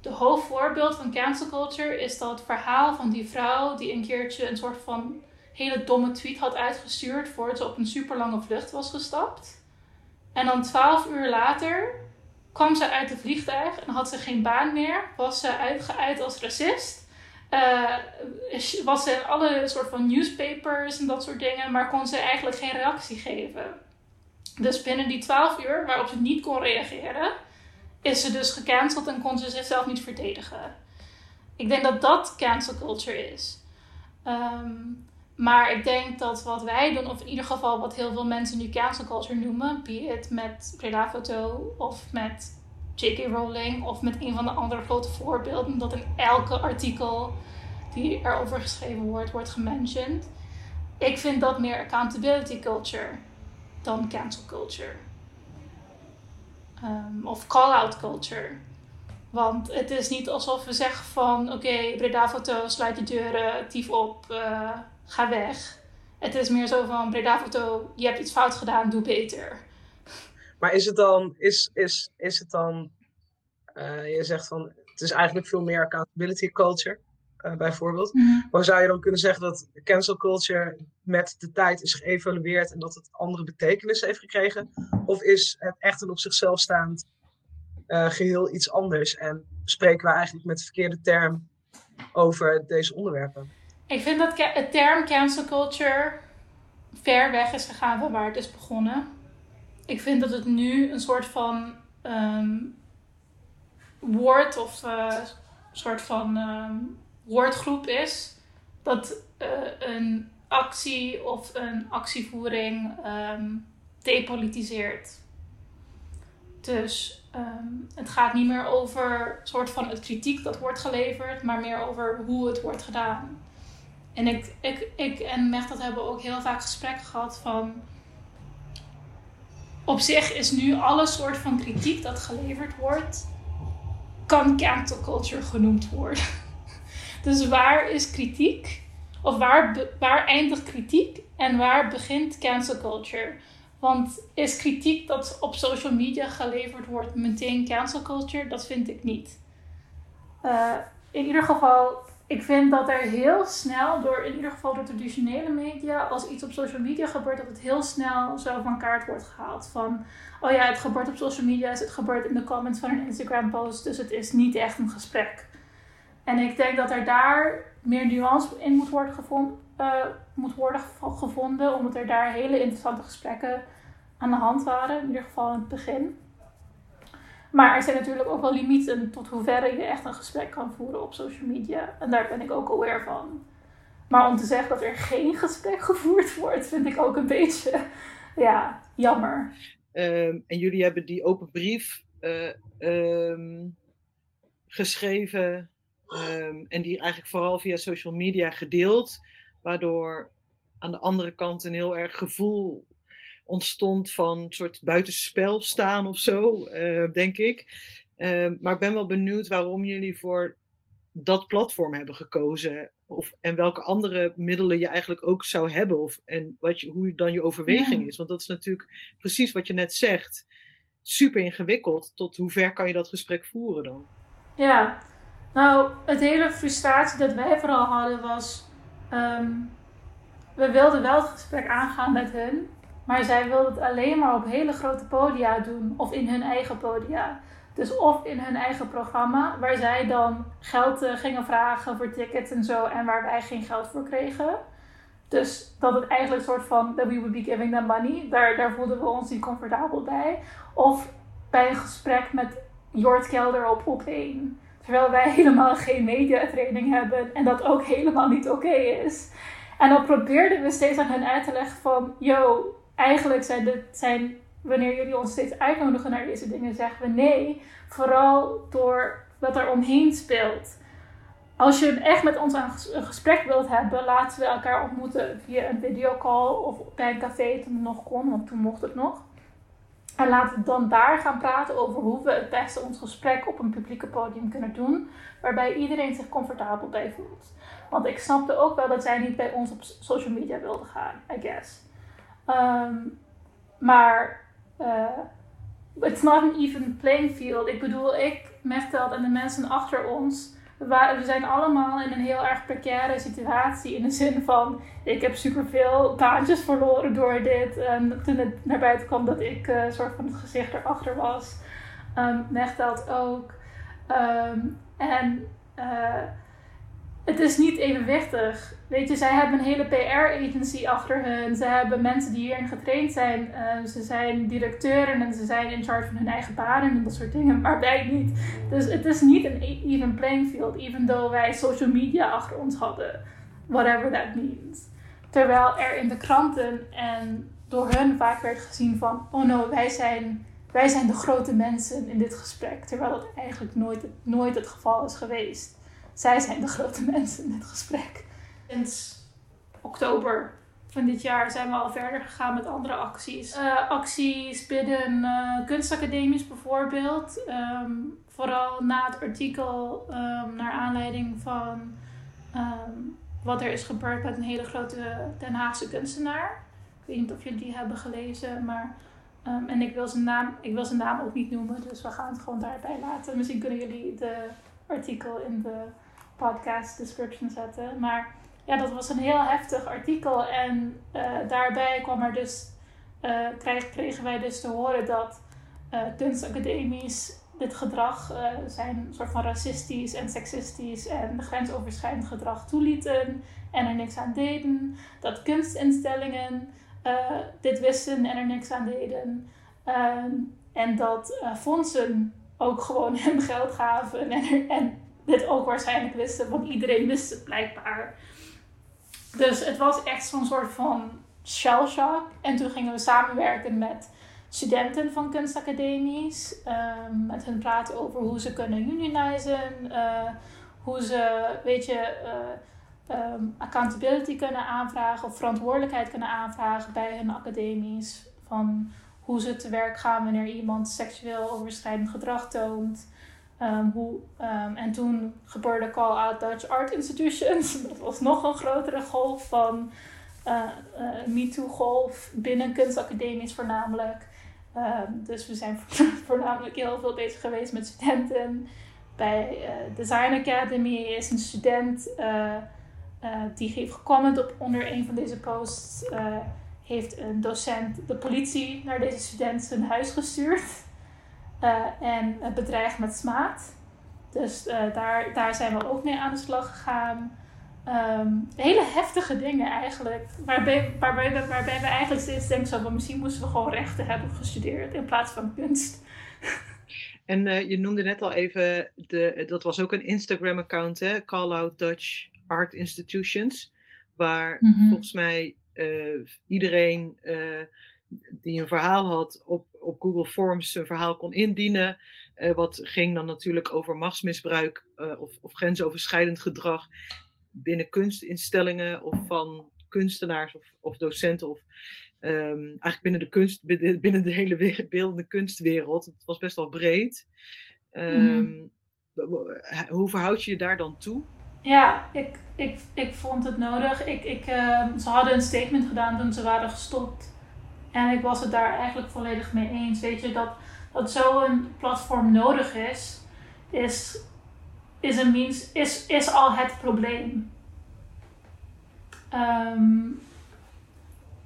de hoofdvoorbeeld van cancel culture is dat verhaal van die vrouw die een keertje een soort van hele domme tweet had uitgestuurd voordat ze op een super lange vlucht was gestapt. En dan twaalf uur later kwam ze uit het vliegtuig en had ze geen baan meer. Was ze uitgeuit als racist. Uh, was ze in alle soort van newspapers en dat soort dingen, maar kon ze eigenlijk geen reactie geven. Dus binnen die 12 uur waarop ze niet kon reageren, is ze dus gecanceld en kon ze zichzelf niet verdedigen. Ik denk dat dat cancel culture is. Um, maar ik denk dat wat wij doen, of in ieder geval wat heel veel mensen nu cancel culture noemen, be it met Preda Foto of met J.K. Rowling of met een van de andere grote voorbeelden, dat in elke artikel die erover geschreven wordt, wordt gementiond. Ik vind dat meer accountability culture dan cancel culture. Um, of call-out culture. Want het is niet alsof we zeggen van oké, okay, sluit de deuren, tief op. Uh, ga weg. Het is meer zo van, Breda Foto, je hebt iets fout gedaan, doe beter. Maar is het dan, is, is, is het dan, uh, je zegt van, het is eigenlijk veel meer accountability culture, uh, bijvoorbeeld. Mm Maar zou je dan kunnen zeggen dat cancel culture met de tijd is geëvalueerd en dat het andere betekenissen heeft gekregen? Of is het echt een op zichzelf staand uh, geheel iets anders en spreken we eigenlijk met de verkeerde term over deze onderwerpen? Ik vind dat het term cancel culture ver weg is gegaan van waar het is begonnen. Ik vind dat het nu een soort van um, woord of uh, soort van um, woordgroep is. Dat uh, een actie of een actievoering um, depolitiseert. Dus het gaat niet meer over soort van het kritiek dat wordt geleverd, maar meer over hoe het wordt gedaan. En ik, ik, ik en Mechtat hebben ook heel vaak gesprekken gehad van. Op zich is nu alle soort van kritiek dat geleverd wordt, kan cancel culture genoemd worden. [laughs] Dus waar is kritiek? Of waar, waar eindigt kritiek en waar begint cancel culture? Want is kritiek dat op social media geleverd wordt meteen cancel culture? Dat vind ik niet. Uh, in ieder geval ik vind dat er heel snel, door in ieder geval door traditionele media, als iets op social media gebeurt, dat het heel snel zo van kaart wordt gehaald. Van, oh ja, het gebeurt op social media, het gebeurt in de comments van een Instagram post, dus het is niet echt een gesprek. En ik denk dat er daar meer nuance in moet worden, gevonden, uh, moet worden gevonden, omdat er daar hele interessante gesprekken aan de hand waren, in ieder geval in het begin. Maar er zijn natuurlijk ook wel limieten tot hoeverre je echt een gesprek kan voeren op social media. En daar ben ik ook aware van. Maar om te zeggen dat er geen gesprek [laughs] gevoerd wordt, vind ik ook een beetje ja, jammer. Ehm, en jullie hebben die open brief uh, um, geschreven um, en die eigenlijk vooral via social media gedeeld, waardoor aan de andere kant een heel erg gevoel ontstond van een soort buitenspel staan of zo, uh, denk ik. Uh, maar ik ben wel benieuwd waarom jullie voor dat platform hebben gekozen. Of, en welke andere middelen je eigenlijk ook zou hebben. Of, en wat je, hoe dan je overweging is. Want dat is natuurlijk precies wat je net zegt. Super ingewikkeld. Tot hoe ver kan je dat gesprek voeren dan? Ja, nou, het hele frustratie dat wij vooral hadden was. Um, we wilden wel het gesprek aangaan met hun, maar zij wilden het alleen maar op hele grote podia doen of in hun eigen podia. Dus of in hun eigen programma, waar zij dan geld uh, gingen vragen voor tickets en zo en waar wij geen geld voor kregen. Dus dat het eigenlijk een soort van that we would be giving them money, daar, daar voelden we ons niet comfortabel bij. Of bij een gesprek met Jort Kelder op op 1. Terwijl wij [laughs] helemaal geen mediatraining hebben en dat ook helemaal niet oké is. En dan probeerden we steeds aan hen uit te leggen van, yo, eigenlijk zijn, dit, zijn wanneer jullie ons steeds uitnodigen naar deze dingen, zeggen we nee. Vooral door wat er omheen speelt. Als je echt met ons een gesprek wilt hebben, laten we elkaar ontmoeten via een videocall of bij een café toen het nog kon, want toen mocht het nog. En laten we dan daar gaan praten over hoe we het beste ons gesprek op een publieke podium kunnen doen, waarbij iedereen zich comfortabel bij voelt. Want ik snapte ook wel dat zij niet bij ons op social media wilden gaan, I guess. Ehm, maar uh, it's not an even playing field. Ik bedoel, ik, Mechteld en de mensen achter ons, we, zijn allemaal in een heel erg precaire situatie. In de zin van, ik heb superveel baantjes verloren door dit. En toen het naar buiten kwam dat ik uh, soort van het gezicht erachter was. Um, Mechteld ook. Um, en... Uh, het is niet evenwichtig. Weet je, zij hebben een hele PR-agency achter hun. Ze hebben mensen die hierin getraind zijn. Uh, ze zijn directeuren en ze zijn in charge van hun eigen banen en dat soort dingen. Maar wij niet. Dus het is niet een e- even playing field. Even though wij social media achter ons hadden. Whatever that means. Terwijl er in de kranten en door hun vaak werd gezien van... Oh no, wij zijn, wij zijn de grote mensen in dit gesprek. Terwijl dat eigenlijk nooit, nooit het geval is geweest. Zij zijn de grote [laughs] mensen in dit gesprek. Sinds oktober van dit jaar zijn we al verder gegaan met andere acties. Uh, acties binnen uh, kunstacademies bijvoorbeeld. Um, vooral na het artikel um, naar aanleiding van um, wat er is gebeurd met een hele grote Den Haagse kunstenaar. Ik weet niet of jullie die hebben gelezen, maar... en ik wil, zijn naam, ik wil zijn naam ook niet noemen, dus we gaan het gewoon daarbij laten. Misschien kunnen jullie de artikel in de podcast description zetten. Maar ja, dat was een heel heftig artikel. En uh, daarbij kwam er dus, uh, kregen wij dus te horen dat uh, kunstacademies dit gedrag, zijn soort van racistisch en seksistisch en grensoverschrijdend gedrag toelieten en er niks aan deden. Dat kunstinstellingen dit wisten en er niks aan deden. Ehm, en dat fondsen ook gewoon hem geld gaven en, en dit ook waarschijnlijk wisten, want iedereen wist het blijkbaar. Dus het was echt zo'n soort van shell shock. En toen gingen we samenwerken met studenten van kunstacademies. Um, met hen praten over hoe ze kunnen unionizen. Uh, hoe ze, weet je, uh, um, accountability kunnen aanvragen of verantwoordelijkheid kunnen aanvragen bij hun academies. Van hoe ze te werk gaan wanneer iemand seksueel overschrijdend gedrag toont. Um, hoe, um, en toen gebeurde Call Out Dutch Art Institutions. [laughs] Dat was nog een grotere golf van uh, uh, MeToo-golf binnen kunstacademies voornamelijk. Um, dus we zijn [laughs] voornamelijk heel veel bezig geweest met studenten. Bij uh, Design Academy is een student die heeft gecomment op onder een van deze posts. Heeft een docent de politie naar deze student zijn huis gestuurd. Uh, en bedreigd met smaad. Dus uh, daar, daar zijn we ook mee aan de slag gegaan. Um, hele heftige dingen eigenlijk. Waarbij, waarbij, we, waarbij we eigenlijk steeds denken: zo, misschien moesten we gewoon rechten hebben gestudeerd in plaats van kunst. [laughs] En uh, je noemde net al even, de, dat was ook een Instagram-account, hè? Call Out Dutch Art Institutions. Waar mm -hmm. volgens mij iedereen die een verhaal had op, op Google Forms zijn verhaal kon indienen. Uh, wat ging dan natuurlijk over machtsmisbruik of, of, grensoverschrijdend gedrag binnen kunstinstellingen of van kunstenaars of, of docenten of um, eigenlijk binnen de, kunst, binnen de hele beeldende kunstwereld. Het was best wel breed. Um, mm. Hoe verhoud je je daar dan toe? Ja, ik, ik, ik vond het nodig. Ik, ik, uh, ze hadden een statement gedaan toen ze waren gestopt en ik was het daar eigenlijk volledig mee eens. Weet je, dat, dat zo'n platform nodig is, is, is, een is, is al het probleem. Um,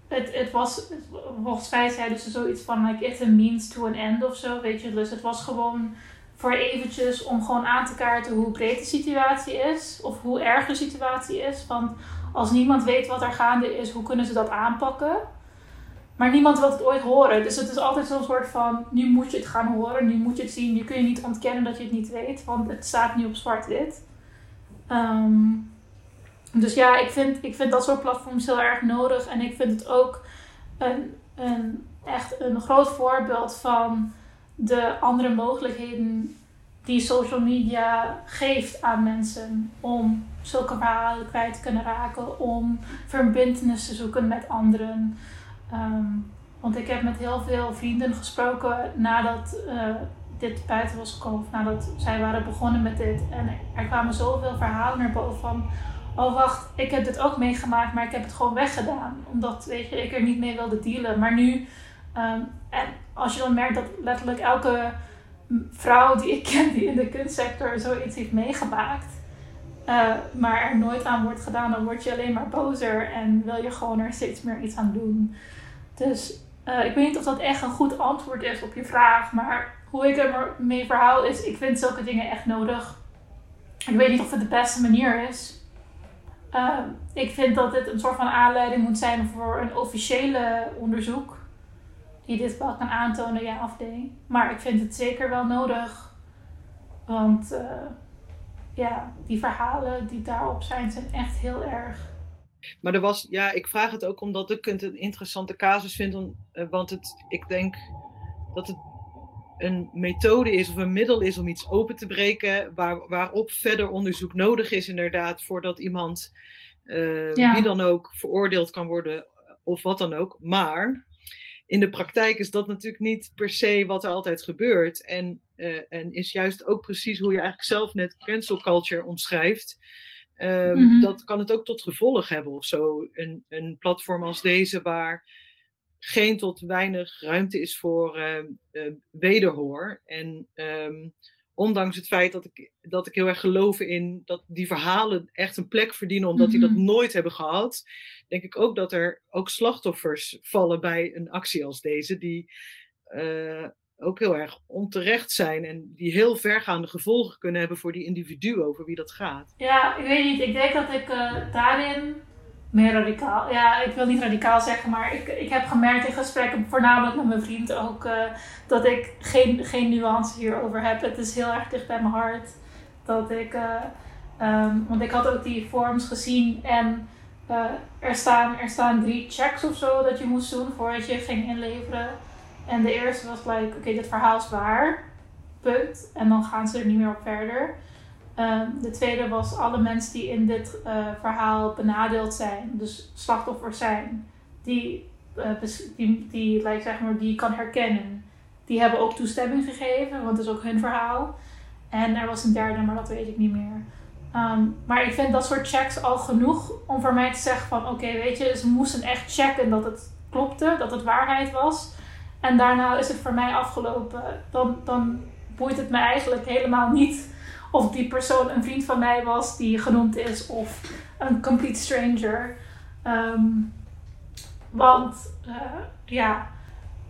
het, het was, volgens mij zeiden ze zoiets van, like, it's a means to an end of zo, weet je. Dus het was gewoon voor eventjes om gewoon aan te kaarten hoe breed de situatie is. Of hoe erg de situatie is. Want als niemand weet wat er gaande is, hoe kunnen ze dat aanpakken? Maar niemand wil het ooit horen. Dus het is altijd zo'n soort van: nu moet je het gaan horen, nu moet je het zien. Nu kun je niet ontkennen dat je het niet weet, want het staat nu op zwart-wit. Ehm, dus ja, ik vind, ik vind dat soort platforms heel erg nodig. En ik vind het ook een, een, echt een groot voorbeeld van de andere mogelijkheden die social media geeft aan mensen om zulke verhalen kwijt te kunnen raken, om verbindenis te zoeken met anderen. Ehm, want ik heb met heel veel vrienden gesproken nadat uh, dit buiten was gekomen, nadat zij waren begonnen met dit. En er kwamen zoveel verhalen naar boven van, oh wacht, ik heb dit ook meegemaakt, maar ik heb het gewoon weggedaan. Omdat, weet je, ik er niet mee wilde dealen. Maar nu, um, en als je dan merkt dat letterlijk elke vrouw die ik ken die in de kunstsector zoiets heeft meegemaakt, uh, maar er nooit aan wordt gedaan, dan word je alleen maar bozer en wil je gewoon er steeds meer iets aan doen. Dus uh, ik weet niet of dat echt een goed antwoord is op je vraag, maar hoe ik er mee verhaal is, ik vind zulke dingen echt nodig. Ik weet niet of het de beste manier is. Uh, ik vind dat dit een soort van aanleiding moet zijn voor een officiële onderzoek die dit wel kan aantonen, ja of nee. Maar ik vind het zeker wel nodig. Want uh, ja, die verhalen die daarop zijn, zijn echt heel erg. Maar er was, ja, ik vraag het ook omdat ik het een interessante casus vind. Uh, want het, ik denk dat het een methode is of een middel is om iets open te breken. Waar, waarop verder onderzoek nodig is, inderdaad, voordat iemand, uh, ja. wie dan ook, veroordeeld kan worden of wat dan ook. Maar in de praktijk is dat natuurlijk niet per se wat er altijd gebeurt. En, uh, en is juist ook precies hoe je eigenlijk zelf net cancel culture omschrijft. Mm -hmm. Dat kan het ook tot gevolg hebben of zo. Een, een platform als deze waar geen tot weinig ruimte is voor uh, uh, wederhoor. En um, ondanks het feit dat ik, dat ik heel erg geloof in dat die verhalen echt een plek verdienen, omdat die dat nooit hebben gehad, denk ik ook dat er ook slachtoffers vallen bij een actie als deze, die uh, ook heel erg onterecht zijn en die heel vergaande gevolgen kunnen hebben voor die individuen over wie dat gaat. Ja, ik weet niet. Ik denk dat ik uh, daarin meer radicaal. Ja, ik wil niet radicaal zeggen, maar ik, ik heb gemerkt in gesprekken, voornamelijk met mijn vriend ook, uh, dat ik geen, geen nuance hierover heb. Het is heel erg dicht bij mijn hart. Dat ik, uh, um, want ik had ook die forms gezien en uh, er, staan, er staan drie checks of zo dat je moest doen voordat je ging inleveren. En de eerste was like, oké, dit verhaal is waar, punt. En dan gaan ze er niet meer op verder. Um, de tweede was alle mensen die in dit uh, verhaal benadeeld zijn, dus slachtoffers zijn, die, uh, die, die, like, zeg maar, die kan herkennen. Die hebben ook toestemming gegeven, want het is ook hun verhaal. En er was een derde, maar dat weet ik niet meer. Um, maar ik vind dat soort checks al genoeg om voor mij te zeggen van oké, weet je, ze moesten echt checken dat het klopte, dat het waarheid was. En daarna is het voor mij afgelopen. Dan, dan boeit het me eigenlijk helemaal niet of die persoon een vriend van mij was die genoemd is of een complete stranger. Um, want uh, ja,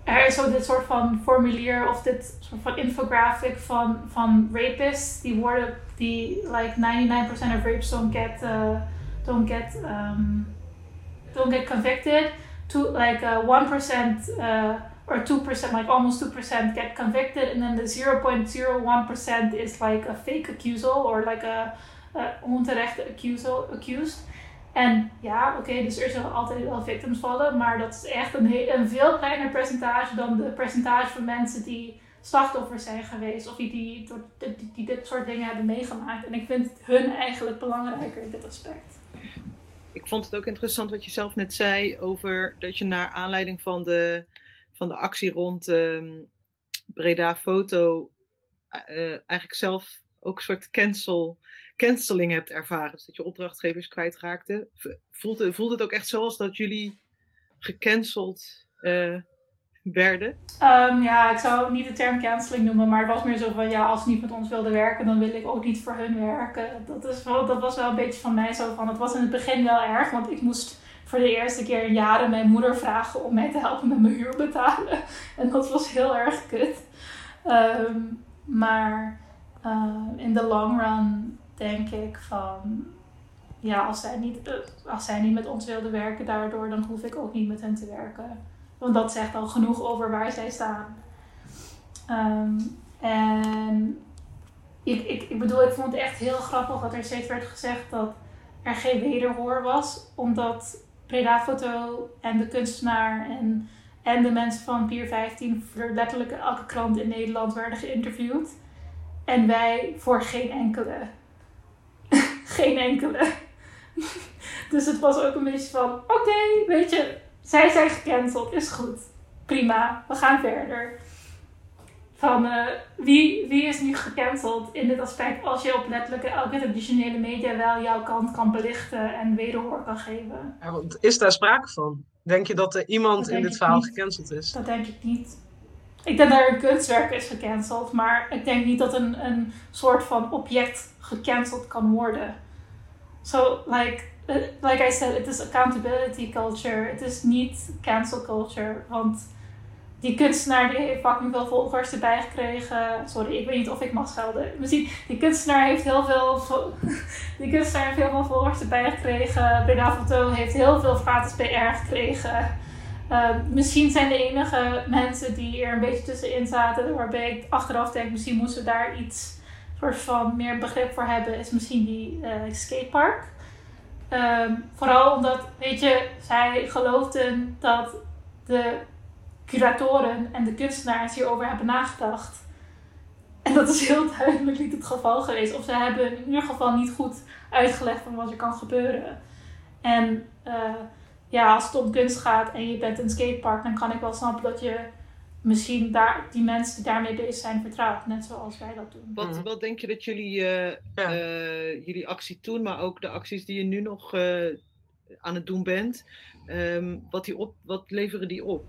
er is zo dit soort van formulier of dit soort van infographic van, van rapists die worden, die like 99% of rapes don't get, uh, don't get, um, don't get convicted. To like uh, 1% uh, or 2%, like almost 2% get convicted, and then the 0.01% is like a fake accusal or like a, onterechte accusal, accused. En ja, oké, dus er zullen altijd wel victims vallen, maar dat is echt een, een veel kleiner percentage dan de percentage van mensen die slachtoffers zijn geweest of die, die, die dit soort dingen hebben meegemaakt. En ik vind hun eigenlijk belangrijker in dit aspect. Ik vond het ook interessant wat je zelf net zei over dat je naar aanleiding van de van de actie rond um, Breda Foto uh, eigenlijk zelf ook een soort cancel, canceling hebt ervaren. Dus dat je opdrachtgevers kwijtraakte. Voelt, voelt het ook echt zoals dat jullie gecanceld uh, werden? Um, ja, ik zou niet de term canceling noemen, maar het was meer zo van ja, als niet met ons wilde werken, dan wil ik ook niet voor hun werken. Dat, is wel, dat was wel een beetje van mij zo van. Het was in het begin wel erg, want ik moest voor de eerste keer in jaren mijn moeder vragen om mij te helpen met mijn huur betalen. [laughs] En dat was heel erg kut. Ehm, maar uh, in de long run denk ik van ja, als zij, niet, eh, als zij niet met ons wilden werken daardoor, dan hoef ik ook niet met hen te werken. Want dat zegt al genoeg over waar zij staan. Um, en ik, ik, ik bedoel, ik vond het echt heel grappig dat er steeds werd gezegd dat er geen wederhoor was. Omdat Preda Foto en de kunstenaar en, en de mensen van Pier 15 voor letterlijk elke krant in Nederland werden geïnterviewd. En wij voor geen enkele. [laughs] geen enkele. [laughs] dus het was ook een beetje van: oké, weet je, zij zijn gecanceld, is goed. Prima, we gaan verder. Van uh, wie, wie is nu gecanceld in dit aspect als je op letterlijk elke traditionele media wel jouw kant kan belichten en wederhoor kan geven? Ja, is daar sprake van? Denk je dat er iemand in dit verhaal gecanceld is? Dat denk ik niet. Ik denk dat er een kunstwerk is gecanceld, maar ik denk niet dat een, een soort van object gecanceld kan worden. So, like, uh, like I said, it is accountability culture. Het is niet cancel culture. Want die kunstenaar heeft fucking veel volgers erbij gekregen. Sorry, ik weet niet of ik mag schelden. Misschien, die kunstenaar heeft heel veel, [laughs] die kunstenaar heeft heel veel volgers erbij gekregen. Bernard heeft heel veel gratis PR gekregen. Uh, misschien zijn de enige mensen die er een beetje tussenin zaten, waarbij ik achteraf denk, misschien moesten we daar iets soort van meer begrip voor hebben, is misschien die uh, skatepark. Um, vooral omdat, weet je, zij geloofden dat de curatoren en de kunstenaars hierover hebben nagedacht. En dat is heel duidelijk niet het geval geweest. Of ze hebben in ieder geval niet goed uitgelegd van wat er kan gebeuren. En uh, ja, als het om kunst gaat en je bent een skatepark, dan kan ik wel snappen dat je misschien daar, die mensen die daarmee bezig zijn vertrouwt. Net zoals wij dat doen. Wat, mhm. wat denk je dat jullie, uh, uh, jullie actie doen, maar ook de acties die je nu nog aan het doen bent, um, wat, die op, wat leveren die op?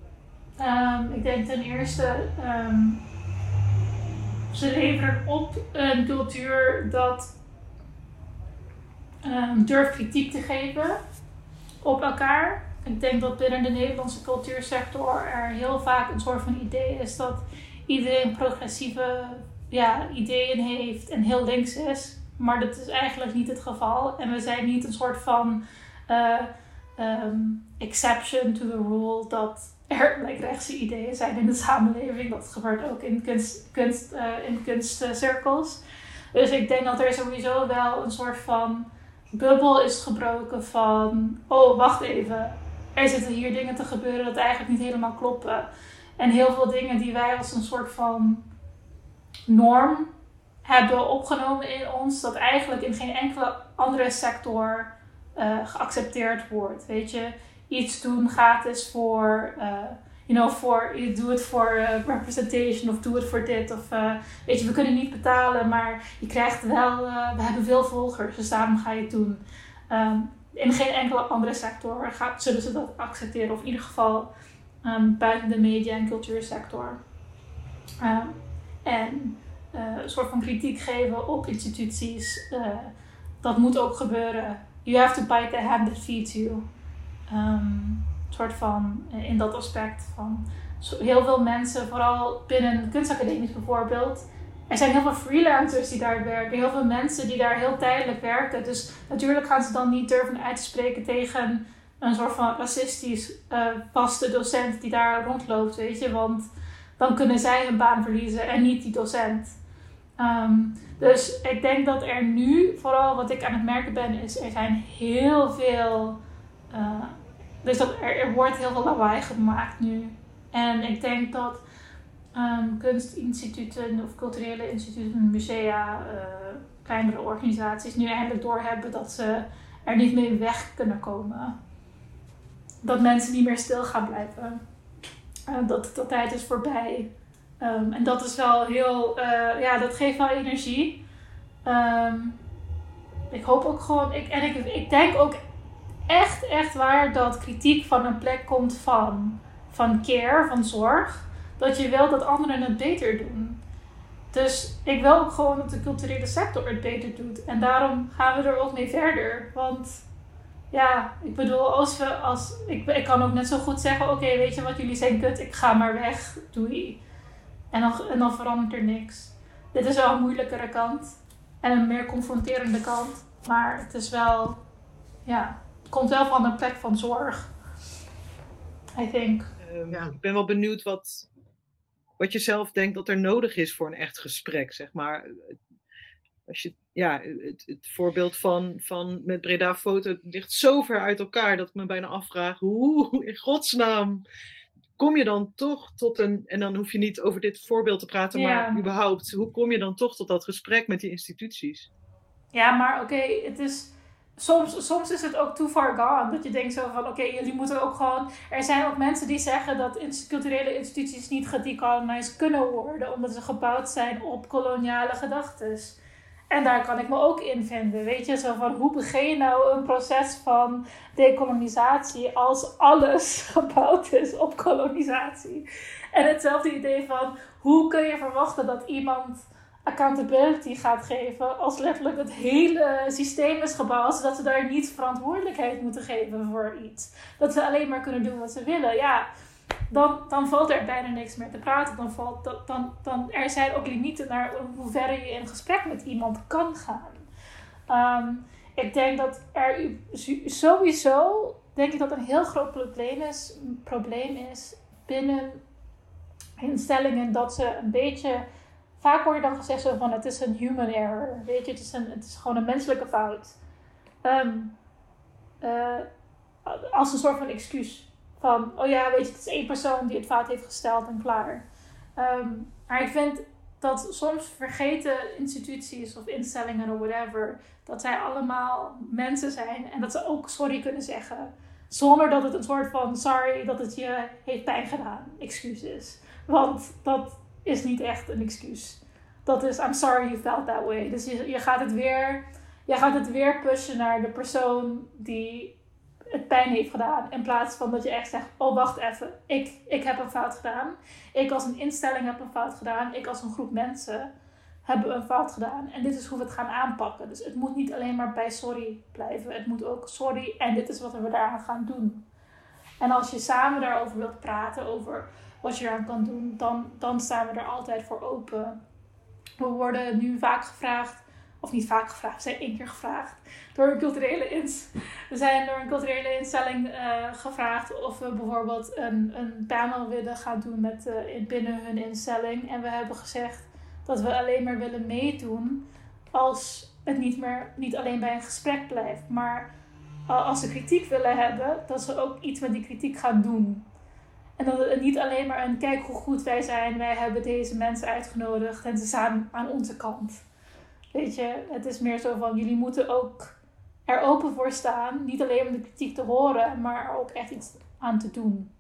Um, ik denk ten eerste, um, ze leveren op een cultuur dat um, durft kritiek te geven op elkaar. Ik denk dat binnen de Nederlandse cultuursector er heel vaak een soort van idee is dat iedereen progressieve ja, ideeën heeft en heel links is. Maar dat is eigenlijk niet het geval. En we zijn niet een soort van uh, exception to the rule dat er like, rechtse ideeën zijn in de samenleving. Dat gebeurt ook in, kunst, kunst, uh, in kunstcirkels. Dus ik denk dat er sowieso wel een soort van bubbel is gebroken van... Oh, wacht even. Er zitten hier dingen te gebeuren dat eigenlijk niet helemaal kloppen. En heel veel dingen die wij als een soort van norm hebben opgenomen in ons... dat eigenlijk in geen enkele andere sector uh, geaccepteerd wordt. Weet je iets doen gratis voor, uh, you know, voor, doe het voor uh, representation of doe het voor dit. Of uh, weet je, we kunnen niet betalen, maar je krijgt wel, we hebben veel volgers, dus daarom ga je het doen. Um, in geen enkele andere sector gaat, zullen ze dat accepteren, of in ieder geval um, buiten de media- en cultuursector. Um, en een soort van kritiek geven op instituties, dat moet ook gebeuren. You have to bite the hand that feeds you. Um, soort van eh, in dat aspect van heel veel mensen, vooral binnen kunstacademies bijvoorbeeld. Er zijn heel veel freelancers die daar werken, heel veel mensen die daar heel tijdelijk werken. Dus natuurlijk gaan ze dan niet durven uit te spreken tegen een soort van racistisch uh, vaste docent die daar rondloopt, weet je. Want dan kunnen zij hun baan verliezen en niet die docent. Um, dus ik denk dat er nu, vooral wat ik aan het merken ben, is er zijn heel veel uh, dus dat er, er, wordt heel veel lawaai gemaakt nu. En ik denk dat um, kunstinstituten of culturele instituten, musea, uh, kleinere organisaties nu eindelijk doorhebben dat ze er niet mee weg kunnen komen. Dat mensen niet meer stil gaan blijven. Uh, dat de tijd is voorbij. Um, en dat is wel heel, uh, ja, dat geeft wel energie. Um, ik hoop ook gewoon, ik, en ik, ik denk ook echt, echt waar dat kritiek van een plek komt van, van care, van zorg. Dat je wil dat anderen het beter doen. Dus ik wil ook gewoon dat de culturele sector het beter doet. En daarom gaan we er ook mee verder. Want ja, ik bedoel, als we, als, ik, ik kan ook net zo goed zeggen, oké, weet je wat, jullie zijn kut, ik ga maar weg, doei. En dan, en dan verandert er niks. Dit is wel een moeilijkere kant en een meer confronterende kant, maar het is wel, ja, komt wel van een plek van zorg. I think. Um, ja. Ik ben wel benieuwd wat, wat je zelf denkt dat er nodig is voor een echt gesprek, zeg maar. Als je, ja, het, het voorbeeld van, van met Breda Foto ligt zo ver uit elkaar dat ik me bijna afvraag, hoe in godsnaam kom je dan toch tot een, en dan hoef je niet over dit voorbeeld te praten, maar überhaupt, hoe kom je dan toch tot dat gesprek met die instituties? Ja, maar oké, het is soms, is het ook too far gone. Dat je denkt zo van, oké, jullie moeten ook gewoon... Er zijn ook mensen die zeggen dat culturele instituties niet gedecolonized kunnen worden. Omdat ze gebouwd zijn op koloniale gedachten. En daar kan ik me ook in vinden. Weet je, zo van hoe begin je nou een proces van decolonisatie als alles [laughs] gebouwd is op kolonisatie? En hetzelfde idee van hoe kun je verwachten dat iemand accountability gaat geven als letterlijk het hele systeem is gebouwd, zodat ze daar niet verantwoordelijkheid moeten geven voor iets. Dat ze alleen maar kunnen doen wat ze willen. Ja, dan, dan valt er bijna niks meer te praten. Dan valt, dan, dan, er zijn ook limieten naar hoe ver je in gesprek met iemand kan gaan. Ehm, ik denk dat er sowieso, denk ik dat een heel groot probleem is, probleem is binnen instellingen dat ze een beetje vaak hoor je dan gezegd zo van het is een human error. Weet je, het is, een, het is gewoon een menselijke fout. Ehm, eh, als een soort van excuus. Van, oh ja, weet je, het is één persoon die het fout heeft gesteld en klaar. Ehm, maar ik vind dat soms vergeten instituties of instellingen of whatever, dat zij allemaal mensen zijn en dat ze ook sorry kunnen zeggen. Zonder dat het een soort van sorry dat het je heeft pijn gedaan, excuus is. Want dat, is niet echt een excuus. Dat is, I'm sorry you felt that way. Dus je, je, gaat het weer, je gaat het weer pushen naar de persoon die het pijn heeft gedaan. In plaats van dat je echt zegt, oh wacht even, ik, ik heb een fout gedaan. Ik als een instelling heb een fout gedaan. Ik als een groep mensen hebben een fout gedaan. En dit is hoe we het gaan aanpakken. Dus het moet niet alleen maar bij sorry blijven. Het moet ook sorry en dit is wat we daaraan gaan doen. En als je samen daarover wilt praten, over wat je eraan kan doen, dan, dan staan we er altijd voor open. We worden nu vaak gevraagd, of niet vaak gevraagd, we zijn één keer gevraagd door een culturele ins. We zijn door een culturele instelling uh, gevraagd of we bijvoorbeeld een, een panel willen gaan doen met, uh, binnen hun instelling. En we hebben gezegd dat we alleen maar willen meedoen als het niet, meer, niet alleen bij een gesprek blijft, maar als ze kritiek willen hebben, dat ze ook iets met die kritiek gaan doen. En dat het niet alleen maar een kijk hoe goed wij zijn, wij hebben deze mensen uitgenodigd en ze staan aan onze kant. Weet je, het is meer zo van jullie moeten ook er open voor staan. Niet alleen om de kritiek te horen, maar ook echt iets aan te doen.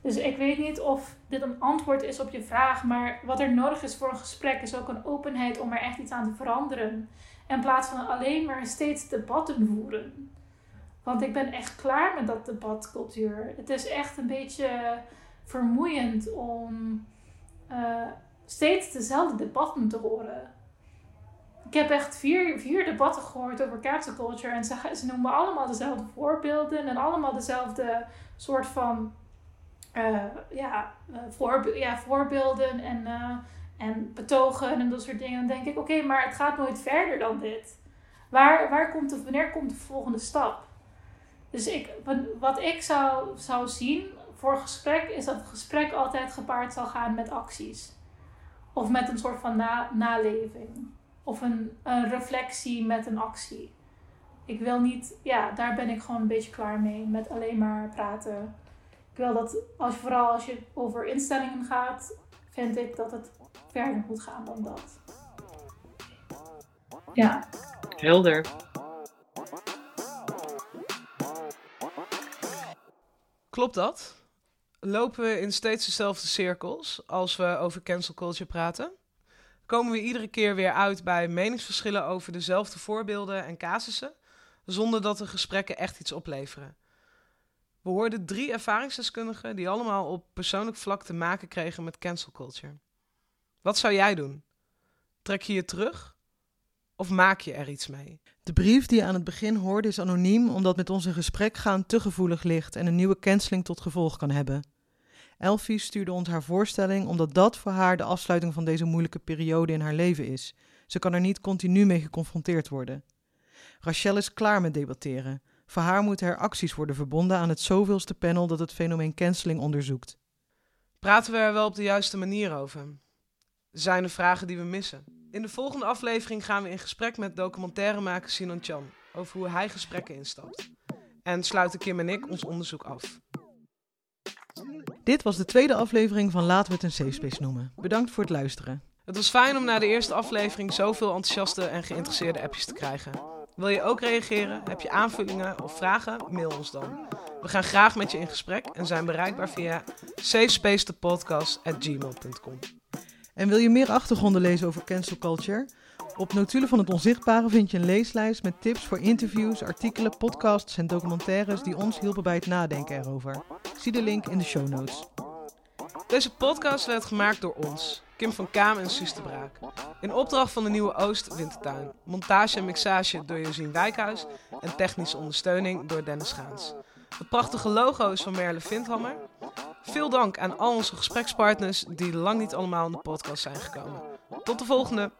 Dus ik weet niet of dit een antwoord is op je vraag, maar wat er nodig is voor een gesprek is ook een openheid om er echt iets aan te veranderen. In plaats van alleen maar steeds debatten voeren. Want ik ben echt klaar met dat debatcultuur. Het is echt een beetje vermoeiend om uh, steeds dezelfde debatten te horen. Ik heb echt vier, vier debatten gehoord over cancel. En ze, noemen allemaal dezelfde voorbeelden en allemaal dezelfde soort van uh, ja, uh, voorbe ja, voorbeelden en, en betogen en dat soort dingen. Dan denk ik, oké, maar het gaat nooit verder dan dit. Waar, waar komt de, wanneer komt de volgende stap? Dus ik, wat ik zou, zou zien voor gesprek is dat het gesprek altijd gepaard zal gaan met acties. Of met een soort van na, naleving. Of een, een reflectie met een actie. Ik wil niet, ja, daar ben ik gewoon een beetje klaar mee. Met alleen maar praten. Ik wil dat, als, vooral als je over instellingen gaat, vind ik dat het verder moet gaan dan dat. Ja. Helder. Klopt dat? Lopen we in steeds dezelfde cirkels als we over cancel culture praten? Komen we iedere keer weer uit bij meningsverschillen over dezelfde voorbeelden en casussen, zonder dat de gesprekken echt iets opleveren? We hoorden drie ervaringsdeskundigen die allemaal op persoonlijk vlak te maken kregen met cancel culture. Wat zou jij doen? Trek je je terug? Of maak je er iets mee? De brief die je aan het begin hoorde is anoniem omdat met ons in gesprek gaan te gevoelig ligt en een nieuwe canceling tot gevolg kan hebben. Elfie stuurde ons haar voorstelling omdat dat voor haar de afsluiting van deze moeilijke periode in haar leven is. Ze kan er niet continu mee geconfronteerd worden. Rachel is klaar met debatteren. Voor haar moeten er acties worden verbonden aan het zoveelste panel dat het fenomeen canceling onderzoekt. Praten we er wel op de juiste manier over? Zijn er vragen die we missen? In de volgende aflevering gaan we in gesprek met documentairemaker Sinan Chan over hoe hij gesprekken instapt. En sluiten Kim en ik ons onderzoek af. Dit was de tweede aflevering van Laten we het een safe space noemen. Bedankt voor het luisteren. Het was fijn om na de eerste aflevering zoveel enthousiaste en geïnteresseerde appjes te krijgen. Wil je ook reageren? Heb je aanvullingen of vragen? Mail ons dan. We gaan graag met je in gesprek en zijn bereikbaar via safespacethepodcast.gmail.com. En wil je meer achtergronden lezen over cancel culture? Op Notulen van het Onzichtbare vind je een leeslijst met tips voor interviews, artikelen, podcasts en documentaires die ons hielpen bij het nadenken erover. Zie de link in de show notes. Deze podcast werd gemaakt door ons, Kim van Kaam en Suus Braak. In opdracht van de Nieuwe Oost Wintertuin. Montage en mixage door Josien Wijkhuis en technische ondersteuning door Dennis Gaans. De prachtige logo is van Merle Vindhammer. Veel dank aan al onze gesprekspartners die lang niet allemaal in de podcast zijn gekomen. Tot de volgende!